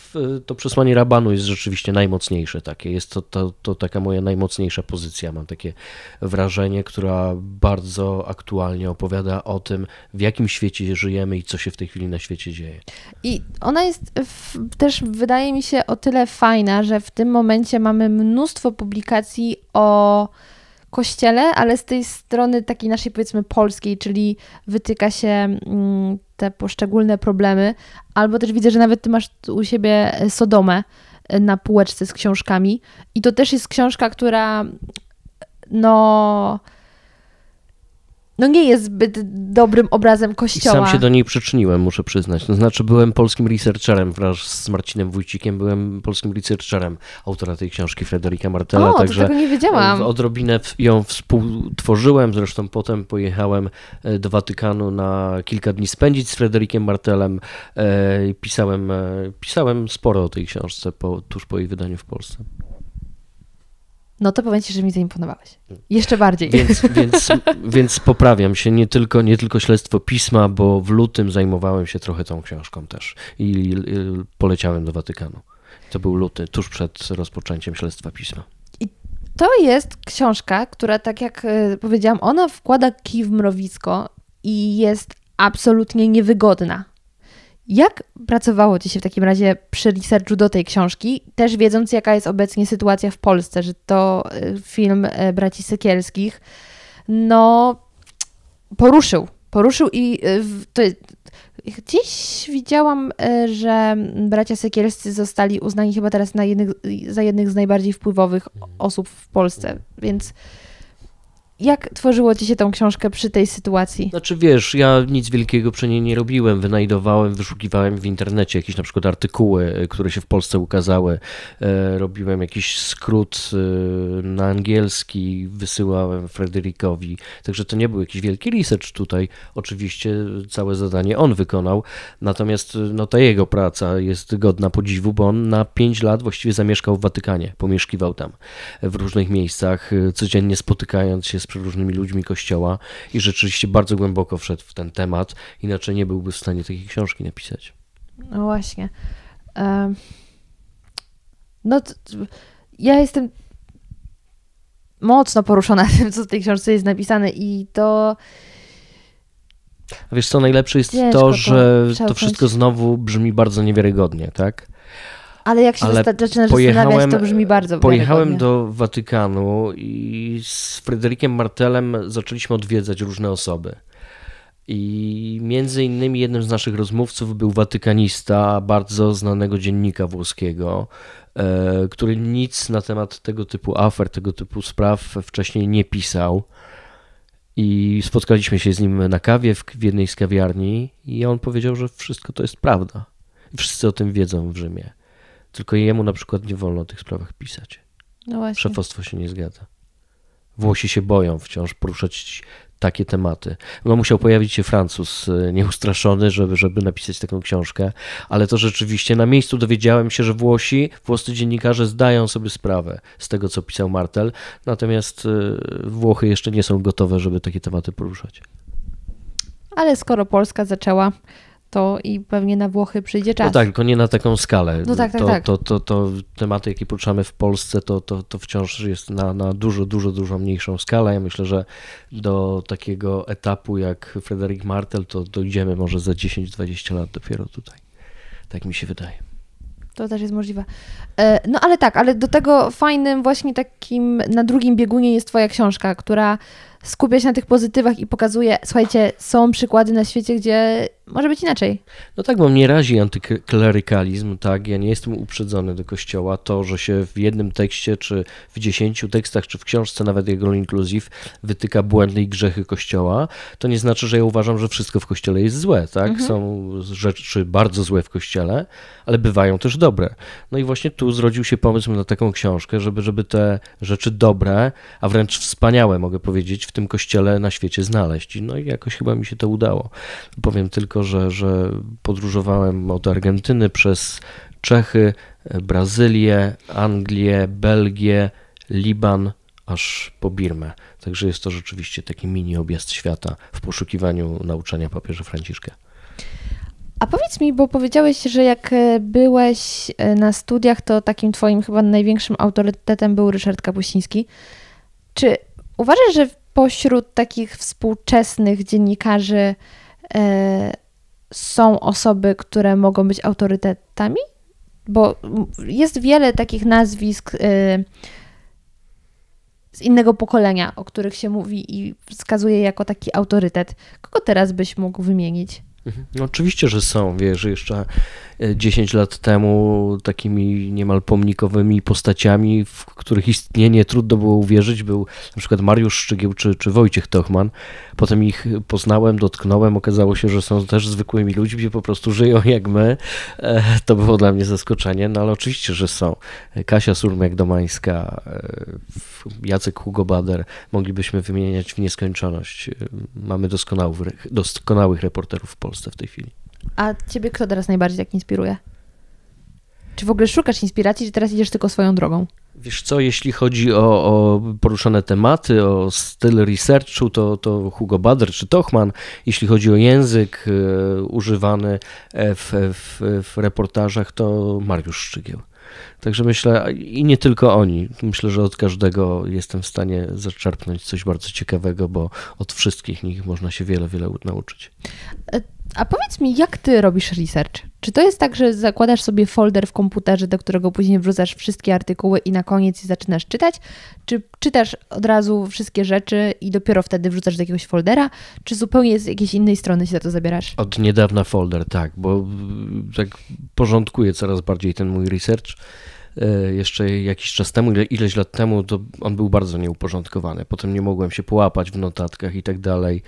to przesłanie Rabanu jest rzeczywiście najmocniejsze takie. Jest to, to, to taka moja najmocniejsza pozycja. Mam takie wrażenie, która bardzo aktualnie opowiada o tym, w jakim świecie żyjemy i co się w tej chwili na świecie dzieje. I ona jest w, też, wydaje mi się, o tyle fajna, że w tym momencie mamy mnóstwo publikacji o kościele, ale z tej strony takiej naszej powiedzmy polskiej, czyli wytyka się mm, te poszczególne problemy, albo też widzę, że nawet ty masz u siebie Sodomę e, na półeczce z książkami. I to też jest książka, która no no nie jest zbyt dobrym obrazem kościoła. I sam się do niej przyczyniłem, muszę przyznać. To znaczy byłem polskim researcherem wraz z Marcinem Wójcikiem, byłem polskim researcherem autora tej książki Frederika Martela, o, także tego nie wiedziałam. odrobinę ją współtworzyłem, zresztą potem pojechałem e, do Watykanu na kilka dni spędzić z Frederikiem Martelem. E, pisałem, e, pisałem sporo o tej książce po, tuż po jej wydaniu w Polsce. No to powiem Ci, że mi zaimponowałeś. Jeszcze bardziej. Więc, więc, więc poprawiam się, nie tylko, nie tylko śledztwo pisma, bo w lutym zajmowałem się trochę tą książką też i poleciałem do Watykanu. To był luty, tuż przed rozpoczęciem śledztwa pisma. I to jest książka, która, tak jak e, powiedziałam, ona wkłada kij w mrowisko i jest absolutnie niewygodna. Jak pracowało Ci się w takim razie przy researchu do tej książki, też wiedząc, jaka jest obecnie sytuacja w Polsce, że to y, film y, braci Sekielskich, no poruszył, poruszył i y, to, gdzieś widziałam, że bracia Sekielscy zostali uznani chyba teraz jednych, za jednych z najbardziej wpływowych osób w Polsce, więc jak tworzyło ci się tą książkę przy tej sytuacji? Znaczy wiesz, ja nic wielkiego przy niej nie robiłem. Wynajdowałem, wyszukiwałem w internecie jakieś na przykład artykuły, e, które się w Polsce ukazały. E, robiłem jakiś skrót e, na angielski, wysyłałem Frederikowi. Także to nie był jakiś wielki research tutaj. Oczywiście całe zadanie on wykonał. Natomiast no, ta jego praca jest godna podziwu, bo on na 5 lat właściwie zamieszkał w Watykanie. Pomieszkiwał tam w różnych miejscach, codziennie spotykając się z z różnymi ludźmi kościoła i rzeczywiście bardzo głęboko wszedł w ten temat, inaczej nie byłby w stanie takiej książki napisać. No właśnie. No, ja jestem mocno poruszona tym, co w tej książce jest napisane i to... A wiesz co, najlepsze jest Ciężko to, że to wszystko znowu brzmi bardzo niewiarygodnie, tak? Ale jak się Ale zaczynasz zastanawiać, to brzmi bardzo Pojechałem do Watykanu i z Frederikiem Martelem zaczęliśmy odwiedzać różne osoby. I między innymi jednym z naszych rozmówców był watykanista, bardzo znanego dziennika włoskiego, e, który nic na temat tego typu afer, tego typu spraw wcześniej nie pisał. I spotkaliśmy się z nim na kawie w, w jednej z kawiarni, i on powiedział, że wszystko to jest prawda. Wszyscy o tym wiedzą w Rzymie. Tylko jemu na przykład nie wolno o tych sprawach pisać. No właśnie. Szefostwo się nie zgadza. Włosi się boją wciąż poruszać takie tematy. No musiał pojawić się Francuz e, nieustraszony, żeby, żeby napisać taką książkę, ale to rzeczywiście na miejscu dowiedziałem się, że Włosi, włoscy dziennikarze zdają sobie sprawę z tego, co pisał Martel, natomiast e, Włochy jeszcze nie są gotowe, żeby takie tematy poruszać. Ale skoro Polska zaczęła to i pewnie na Włochy przyjdzie czas. No tak, tylko nie na taką skalę. No tak, tak, to, tak. To, to, to, tematy, jakie poruszamy w Polsce, to, to, to wciąż jest na, na dużo, dużo, dużo mniejszą skalę. Ja myślę, że do takiego etapu jak Frederick Martel, to dojdziemy może za 10-20 lat dopiero tutaj. Tak mi się wydaje. To też jest możliwe. E, no ale tak, ale do tego fajnym właśnie takim na drugim biegunie jest Twoja książka, która skupia się na tych pozytywach i pokazuje, słuchajcie, są przykłady na świecie, gdzie może być inaczej. No tak, bo mnie razi antyklerykalizm, tak, ja nie jestem uprzedzony do kościoła. To, że się w jednym tekście, czy w dziesięciu tekstach, czy w książce, nawet jego inclusive, wytyka błędy i grzechy kościoła, to nie znaczy, że ja uważam, że wszystko w kościele jest złe, tak? Mhm. Są rzeczy bardzo złe w kościele, ale bywają też dobre. No i właśnie tu zrodził się pomysł na taką książkę, żeby, żeby te rzeczy dobre, a wręcz wspaniałe, mogę powiedzieć, w tym kościele na świecie znaleźć. No i jakoś chyba mi się to udało. Powiem tylko, że, że podróżowałem od Argentyny przez Czechy, Brazylię, Anglię, Belgię, Liban, aż po Birmę. Także jest to rzeczywiście taki mini objazd świata w poszukiwaniu nauczania papieża Franciszka. A powiedz mi, bo powiedziałeś, że jak e, byłeś e, na studiach, to takim twoim chyba największym autorytetem był Ryszard Kapuściński. Czy uważasz, że pośród takich współczesnych dziennikarzy e, są osoby, które mogą być autorytetami? Bo jest wiele takich nazwisk e, z innego pokolenia, o których się mówi i wskazuje jako taki autorytet. Kogo teraz byś mógł wymienić? No oczywiście, że są. Wiesz, jeszcze 10 e, lat temu takimi niemal pomnikowymi postaciami, w których istnienie trudno było uwierzyć, był na przykład Mariusz Szczygieł czy, czy Wojciech Tochman. Potem ich poznałem, dotknąłem, okazało się, że są też zwykłymi ludźmi, po prostu żyją jak my. E, to było dla mnie zaskoczenie, no ale oczywiście, że są. Kasia Surmiak-Domańska, e, Jacek Hugo Bader, moglibyśmy wymieniać w nieskończoność. Mamy doskonałych, doskonałych reporterów w Polsce w tej chwili. A ciebie kto teraz najbardziej tak inspiruje? Czy w ogóle szukasz inspiracji, czy teraz idziesz tylko swoją drogą? Wiesz co, jeśli chodzi o, o, poruszane tematy, o styl researchu, to, to Hugo Bader czy Tochman. Jeśli chodzi o język e, używany e, w, w, w reportażach, to Mariusz Szczygieł. Także myślę, i nie tylko oni, myślę, że od każdego jestem w stanie zaczerpnąć coś bardzo ciekawego, bo od wszystkich nich można się wiele, wiele nauczyć. A powiedz mi, jak ty robisz research? Czy to jest tak, że zakładasz sobie folder w komputerze, do którego później wrzucasz wszystkie artykuły i na koniec zaczynasz czytać? Czy czytasz od razu wszystkie rzeczy i dopiero wtedy wrzucasz do jakiegoś foldera? Czy zupełnie z jakiejś innej strony się za to zabierasz? Od niedawna folder, tak, bo tak porządkuję coraz bardziej ten mój research e, jeszcze jakiś czas temu, ile, ileś lat temu, to on był bardzo nieuporządkowany. Potem nie mogłem się połapać w notatkach i tak dalej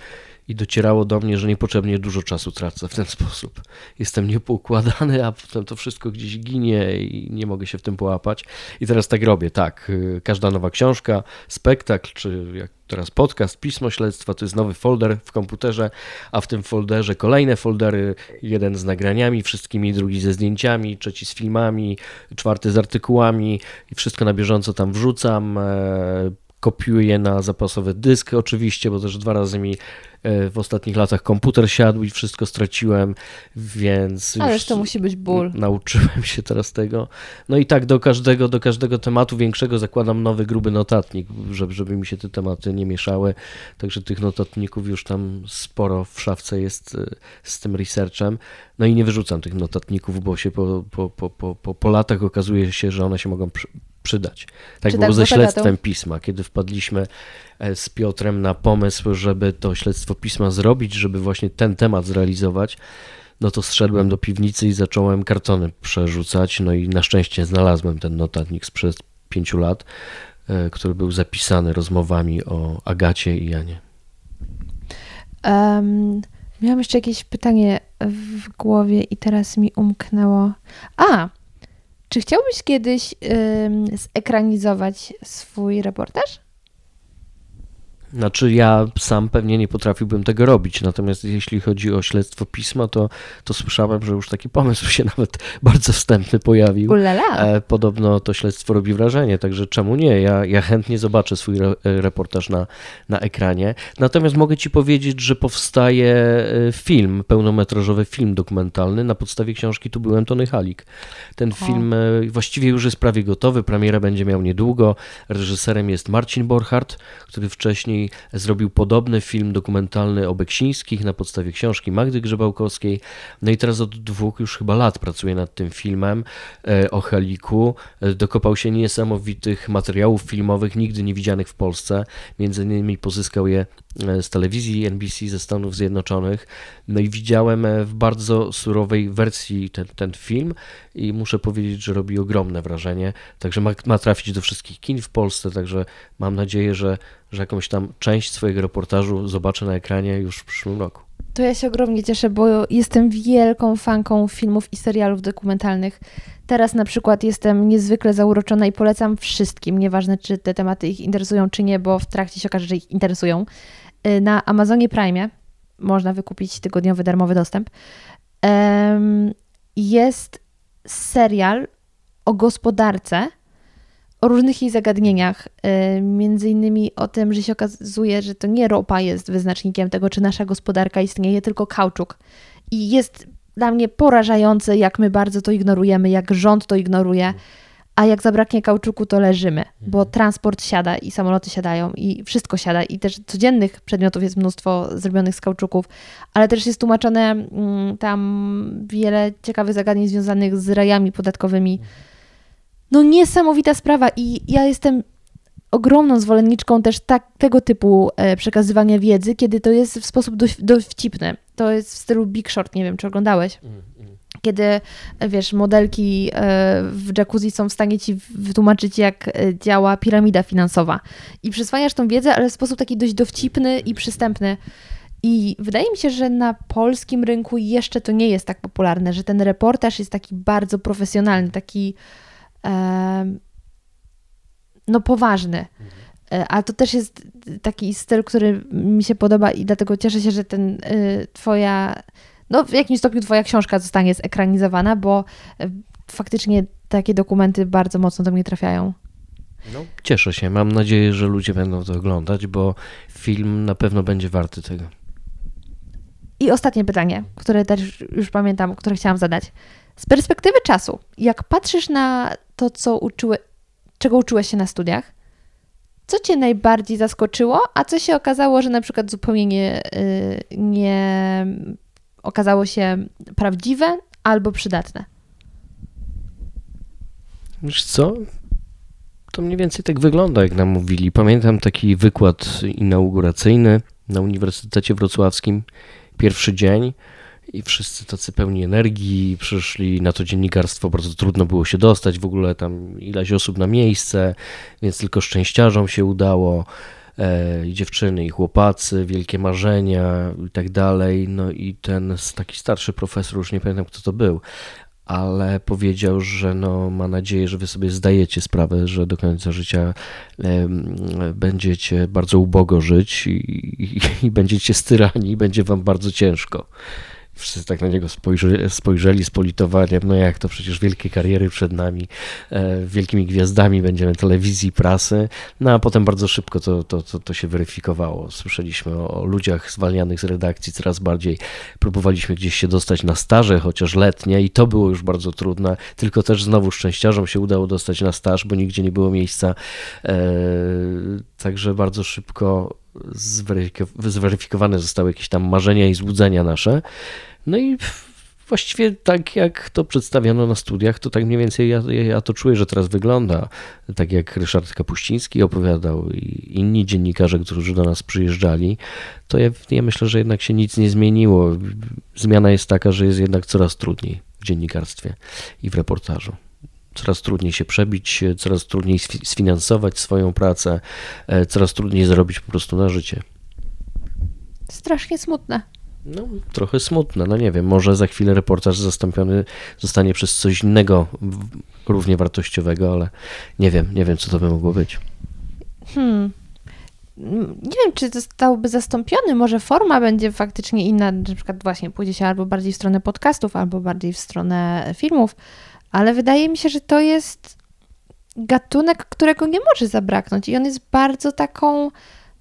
i docierało do mnie, że niepotrzebnie dużo czasu tracę w ten sposób. Jestem niepoukładany, a potem to wszystko gdzieś ginie i nie mogę się w tym połapać. I teraz tak robię, tak. Każda nowa książka, spektakl, czy jak teraz podcast, pismo śledztwa, to jest nowy folder w komputerze, a w tym folderze kolejne foldery, jeden z nagraniami wszystkimi, drugi ze zdjęciami, trzeci z filmami, czwarty z artykułami i wszystko na bieżąco tam wrzucam. E, kopiuję na zapasowy dysk oczywiście, bo też dwa razy mi w ostatnich latach komputer siadł i wszystko straciłem, więc Ależ to musi być ból. Nauczyłem się teraz tego. No i tak do każdego, do każdego tematu większego zakładam nowy, gruby notatnik, żeby, żeby mi się te tematy nie mieszały. Także tych notatników już tam sporo w szafce jest e, z tym researchem. No i nie wyrzucam tych notatników, bo się po, po, po, po, po latach okazuje się, że one się mogą przydać. Tak Czy było tak ze śledztwem pisma, kiedy wpadliśmy e, z Piotrem na pomysł, żeby to śledztwo pisma zrobić, żeby właśnie ten temat zrealizować. No to zszedłem do piwnicy i zacząłem kartony przerzucać. No i na szczęście znalazłem ten notatnik sprzed pięciu lat, e, który był zapisany rozmowami o Agacie i Janie. Um, miałam jeszcze jakieś pytanie w głowie i teraz mi umknęło. A, czy chciałbyś kiedyś zekranizować swój reportaż? Znaczy ja sam pewnie nie potrafiłbym tego robić, natomiast jeśli chodzi o śledztwo pisma, to, to słyszałem, że już taki pomysł się nawet bardzo wstępny pojawił. Ulala. E, podobno to śledztwo robi wrażenie, także czemu nie? Ja, ja chętnie zobaczę swój re, reportaż na, na ekranie. Natomiast mogę ci powiedzieć, że powstaje e, film, pełnometrażowy film dokumentalny na podstawie książki Tu byłem Tony Halik. Ten o. film e, właściwie już jest prawie gotowy, premiera będzie miał niedługo. Reżyserem jest Marcin Borchardt, który wcześniej zrobił podobny film dokumentalny o Beksińskich na podstawie książki Magdy Grzebałkowskiej. No i teraz od dwóch już chyba lat pracuje nad tym filmem e, o Heliku. E, dokopał się niesamowitych materiałów filmowych, nigdy nie widzianych w Polsce. Między innymi pozyskał je e, z telewizji NBC ze Stanów Zjednoczonych. No i widziałem w bardzo surowej wersji ten, ten film i muszę powiedzieć, że robi ogromne wrażenie. Także ma, ma trafić do wszystkich kin w Polsce, także mam nadzieję, że, że jakąś tam część swojego reportażu zobaczę na ekranie już w przyszłym roku. To ja się ogromnie cieszę, bo jestem wielką fanką filmów i serialów dokumentalnych. Teraz na przykład jestem niezwykle zauroczona i polecam wszystkim, nieważne czy te tematy ich interesują, czy nie, bo w trakcie się okaże, że ich interesują. Y, na Amazonie Prime można wykupić tygodniowy darmowy dostęp. Jest serial o gospodarce, o różnych jej zagadnieniach, y, między innymi o tym, że się okazuje, że to nie ropa jest wyznacznikiem tego, czy nasza gospodarka istnieje, tylko kauczuk. I jest dla mnie porażające, jak my bardzo to ignorujemy, jak rząd to ignoruje. A jak zabraknie kauczuku, to leżymy, bo Mhm. transport siada i samoloty siadają i wszystko siada. I też codziennych przedmiotów jest mnóstwo zrobionych z kauczuków, ale też jest tłumaczone mm, tam wiele ciekawych zagadnień związanych z rajami podatkowymi. No niesamowita sprawa i ja jestem ogromną zwolenniczką też tak, tego typu e, przekazywania wiedzy, kiedy to jest w sposób dość, dowcipny. To jest w stylu Big Short, nie wiem, czy oglądałeś kiedy, e, wiesz, modelki e, w jacuzzi są w stanie ci wytłumaczyć, jak działa piramida finansowa. I przyswajasz tą wiedzę, ale w sposób taki dość dowcipny i przystępny. I wydaje mi się, że na polskim rynku jeszcze to nie jest tak popularne, że ten reportaż jest taki bardzo profesjonalny, taki no poważny. E, A to też jest taki styl, który mi się podoba i dlatego cieszę się, że ten y, twoja, no w jakimś stopniu twoja książka zostanie zekranizowana, bo y, faktycznie takie dokumenty bardzo mocno do mnie trafiają. No, cieszę się. Mam nadzieję, że ludzie będą to oglądać, bo film na pewno będzie warty tego. I ostatnie pytanie, które też już pamiętam, które chciałam zadać. Z perspektywy czasu, jak patrzysz na to, co uczyły, czego uczyłeś się na studiach, co cię najbardziej zaskoczyło, a co się okazało, że na przykład zupełnie nie, y, nie okazało się prawdziwe albo przydatne? Wiesz co? To mniej więcej tak wygląda, jak nam mówili. Pamiętam taki wykład inauguracyjny na Uniwersytecie Wrocławskim, pierwszy dzień i wszyscy tacy pełni energii, przyszli na to dziennikarstwo, bardzo trudno było się dostać, w ogóle tam ileś osób na miejsce, więc tylko szczęściarzom się udało, e, i dziewczyny, i chłopacy, wielkie marzenia i tak dalej, no i ten taki starszy profesor, już nie pamiętam kto to był, ale powiedział, że no, ma nadzieję, że wy sobie zdajecie sprawę, że do końca życia będziecie bardzo ubogo żyć i, i, i będziecie styrani, będzie wam bardzo ciężko. Wszyscy tak na niego spojrzeli, z politowaniem, no jak to przecież wielkie kariery przed nami, e, wielkimi gwiazdami będziemy telewizji, prasy, no a potem bardzo szybko to, to, to, to się weryfikowało. Słyszeliśmy o, o ludziach zwalnianych z redakcji coraz bardziej, próbowaliśmy gdzieś się dostać na staże, chociaż letnie i to było już bardzo trudne, tylko też znowu szczęściarzom się udało dostać na staż, bo nigdzie nie było miejsca, e, także bardzo szybko zweryfiko- zweryfikowane zostały jakieś tam marzenia i złudzenia nasze. No i właściwie tak jak to przedstawiono na studiach, to tak mniej więcej ja, ja to czuję, że teraz wygląda. Tak jak Ryszard Kapuściński opowiadał i inni dziennikarze, którzy do nas przyjeżdżali, to ja, ja myślę, że jednak się nic nie zmieniło. Zmiana jest taka, że jest jednak coraz trudniej w dziennikarstwie i w reportażu coraz trudniej się przebić, coraz trudniej sfinansować swoją pracę, e, coraz trudniej zarobić po prostu na życie. Strasznie smutne. No, trochę smutne, no nie wiem, może za chwilę reportaż zastąpiony zostanie przez coś innego, równie wartościowego, ale nie wiem, nie wiem, co to by mogło być. Hmm. Nie wiem, czy zostałby zastąpiony, może forma będzie faktycznie inna, na przykład właśnie pójdzie się albo bardziej w stronę podcastów, albo bardziej w stronę filmów, ale wydaje mi się, że to jest gatunek, którego nie może zabraknąć. I on jest bardzo taką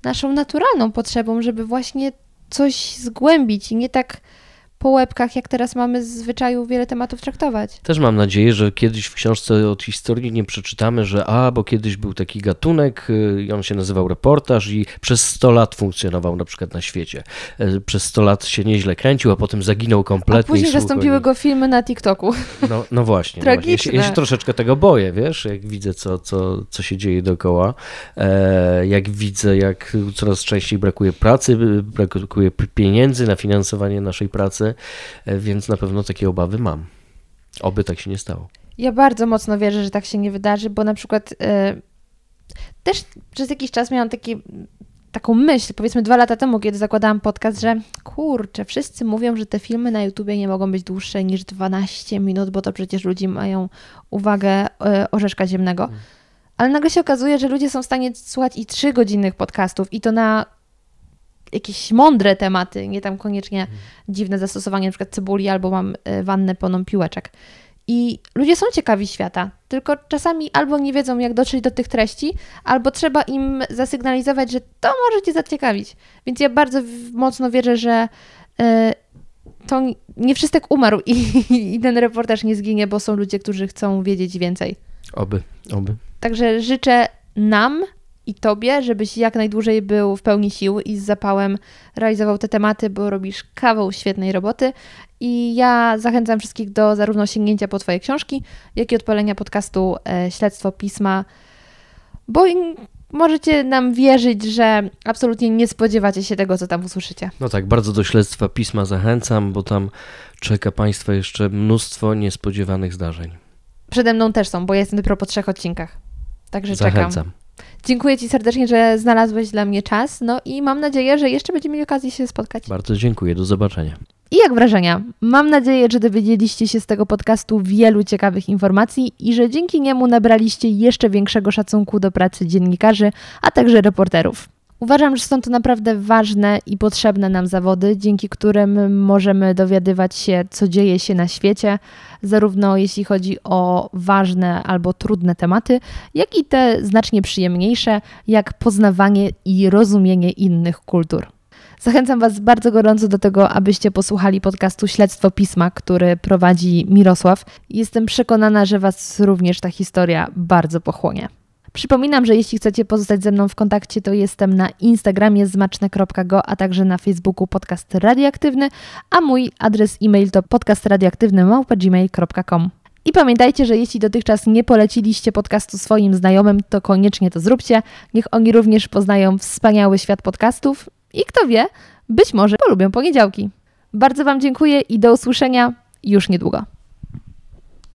naszą naturalną potrzebą, żeby właśnie coś zgłębić i nie tak po łebkach, jak teraz mamy z zwyczaju wiele tematów traktować. Też mam nadzieję, że kiedyś w książce od historii nie przeczytamy, że a, bo kiedyś był taki gatunek y, i on się nazywał reportaż i przez 100 lat funkcjonował na przykład na świecie. E, Przez 100 lat się nieźle kręcił, a potem zaginął kompletnie. A później zastąpiły go filmy na TikToku. No, no właśnie. no właśnie. Ja, się, ja się Tragiczne. troszeczkę tego boję, wiesz, jak widzę, co, co, co się dzieje dookoła. E, jak widzę, jak coraz częściej brakuje pracy, brakuje pieniędzy na finansowanie naszej pracy, e, więc na pewno takie obawy mam. Oby tak się nie stało. Ja bardzo mocno wierzę, że tak się nie wydarzy, bo na przykład e, też przez jakiś czas miałam taki, taką myśl, powiedzmy dwa lata temu, kiedy zakładałam podcast, że kurczę, wszyscy mówią, że te filmy na YouTubie nie mogą być dłuższe niż 12 minut, bo to przecież ludzie mają uwagę e, orzeszka ziemnego. Ale nagle się okazuje, że ludzie są w stanie słuchać i 3 godzinnych podcastów i to na jakieś mądre tematy, nie tam koniecznie dziwne zastosowanie na przykład cebuli albo mam e, wannę pełną piłeczek. I ludzie są ciekawi świata, tylko czasami albo nie wiedzą, jak dotrzeć do tych treści, albo trzeba im zasygnalizować, że to może cię zaciekawić. Więc ja bardzo mocno wierzę, że e, to nie wszystek umarł i, i ten reportaż nie zginie, bo są ludzie, którzy chcą wiedzieć więcej. Oby, oby. Także życzę nam i Tobie, żebyś jak najdłużej był w pełni sił i z zapałem realizował te tematy, bo robisz kawał świetnej roboty. I ja zachęcam wszystkich do zarówno sięgnięcia po Twoje książki, jak i odpalenia podcastu e, Śledztwo Pisma, bo możecie nam wierzyć, że absolutnie nie spodziewacie się tego, co tam usłyszycie. No tak, bardzo do śledztwa pisma zachęcam, bo tam czeka Państwa jeszcze mnóstwo niespodziewanych zdarzeń. Przede mną też są, bo ja jestem dopiero po trzech odcinkach. Także Zachęcam. czekam. Dziękuję Ci serdecznie, że znalazłeś dla mnie czas. No i mam nadzieję, że jeszcze będziemy mieli okazję się spotkać. Bardzo dziękuję, do zobaczenia. I jak wrażenia? Mam nadzieję, że dowiedzieliście się z tego podcastu wielu ciekawych informacji i że dzięki niemu nabraliście jeszcze większego szacunku do pracy dziennikarzy, a także reporterów. Uważam, że są to naprawdę ważne i potrzebne nam zawody, dzięki którym możemy dowiadywać się, co dzieje się na świecie, zarówno jeśli chodzi o ważne albo trudne tematy, jak i te znacznie przyjemniejsze, jak poznawanie i rozumienie innych kultur. Zachęcam Was bardzo gorąco do tego, abyście posłuchali podcastu Śledztwo Pisma, który prowadzi Mirosław. Jestem przekonana, że Was również ta historia bardzo pochłonie. Przypominam, że jeśli chcecie pozostać ze mną w kontakcie, to jestem na Instagramie zmaczne.go, a także na Facebooku podcast radioaktywny, a mój adres e-mail to podcastradioaktywny.gmail.com. I pamiętajcie, że jeśli dotychczas nie poleciliście podcastu swoim znajomym, to koniecznie to zróbcie. Niech oni również poznają wspaniały świat podcastów i kto wie, być może polubią poniedziałki. Bardzo Wam dziękuję i do usłyszenia już niedługo.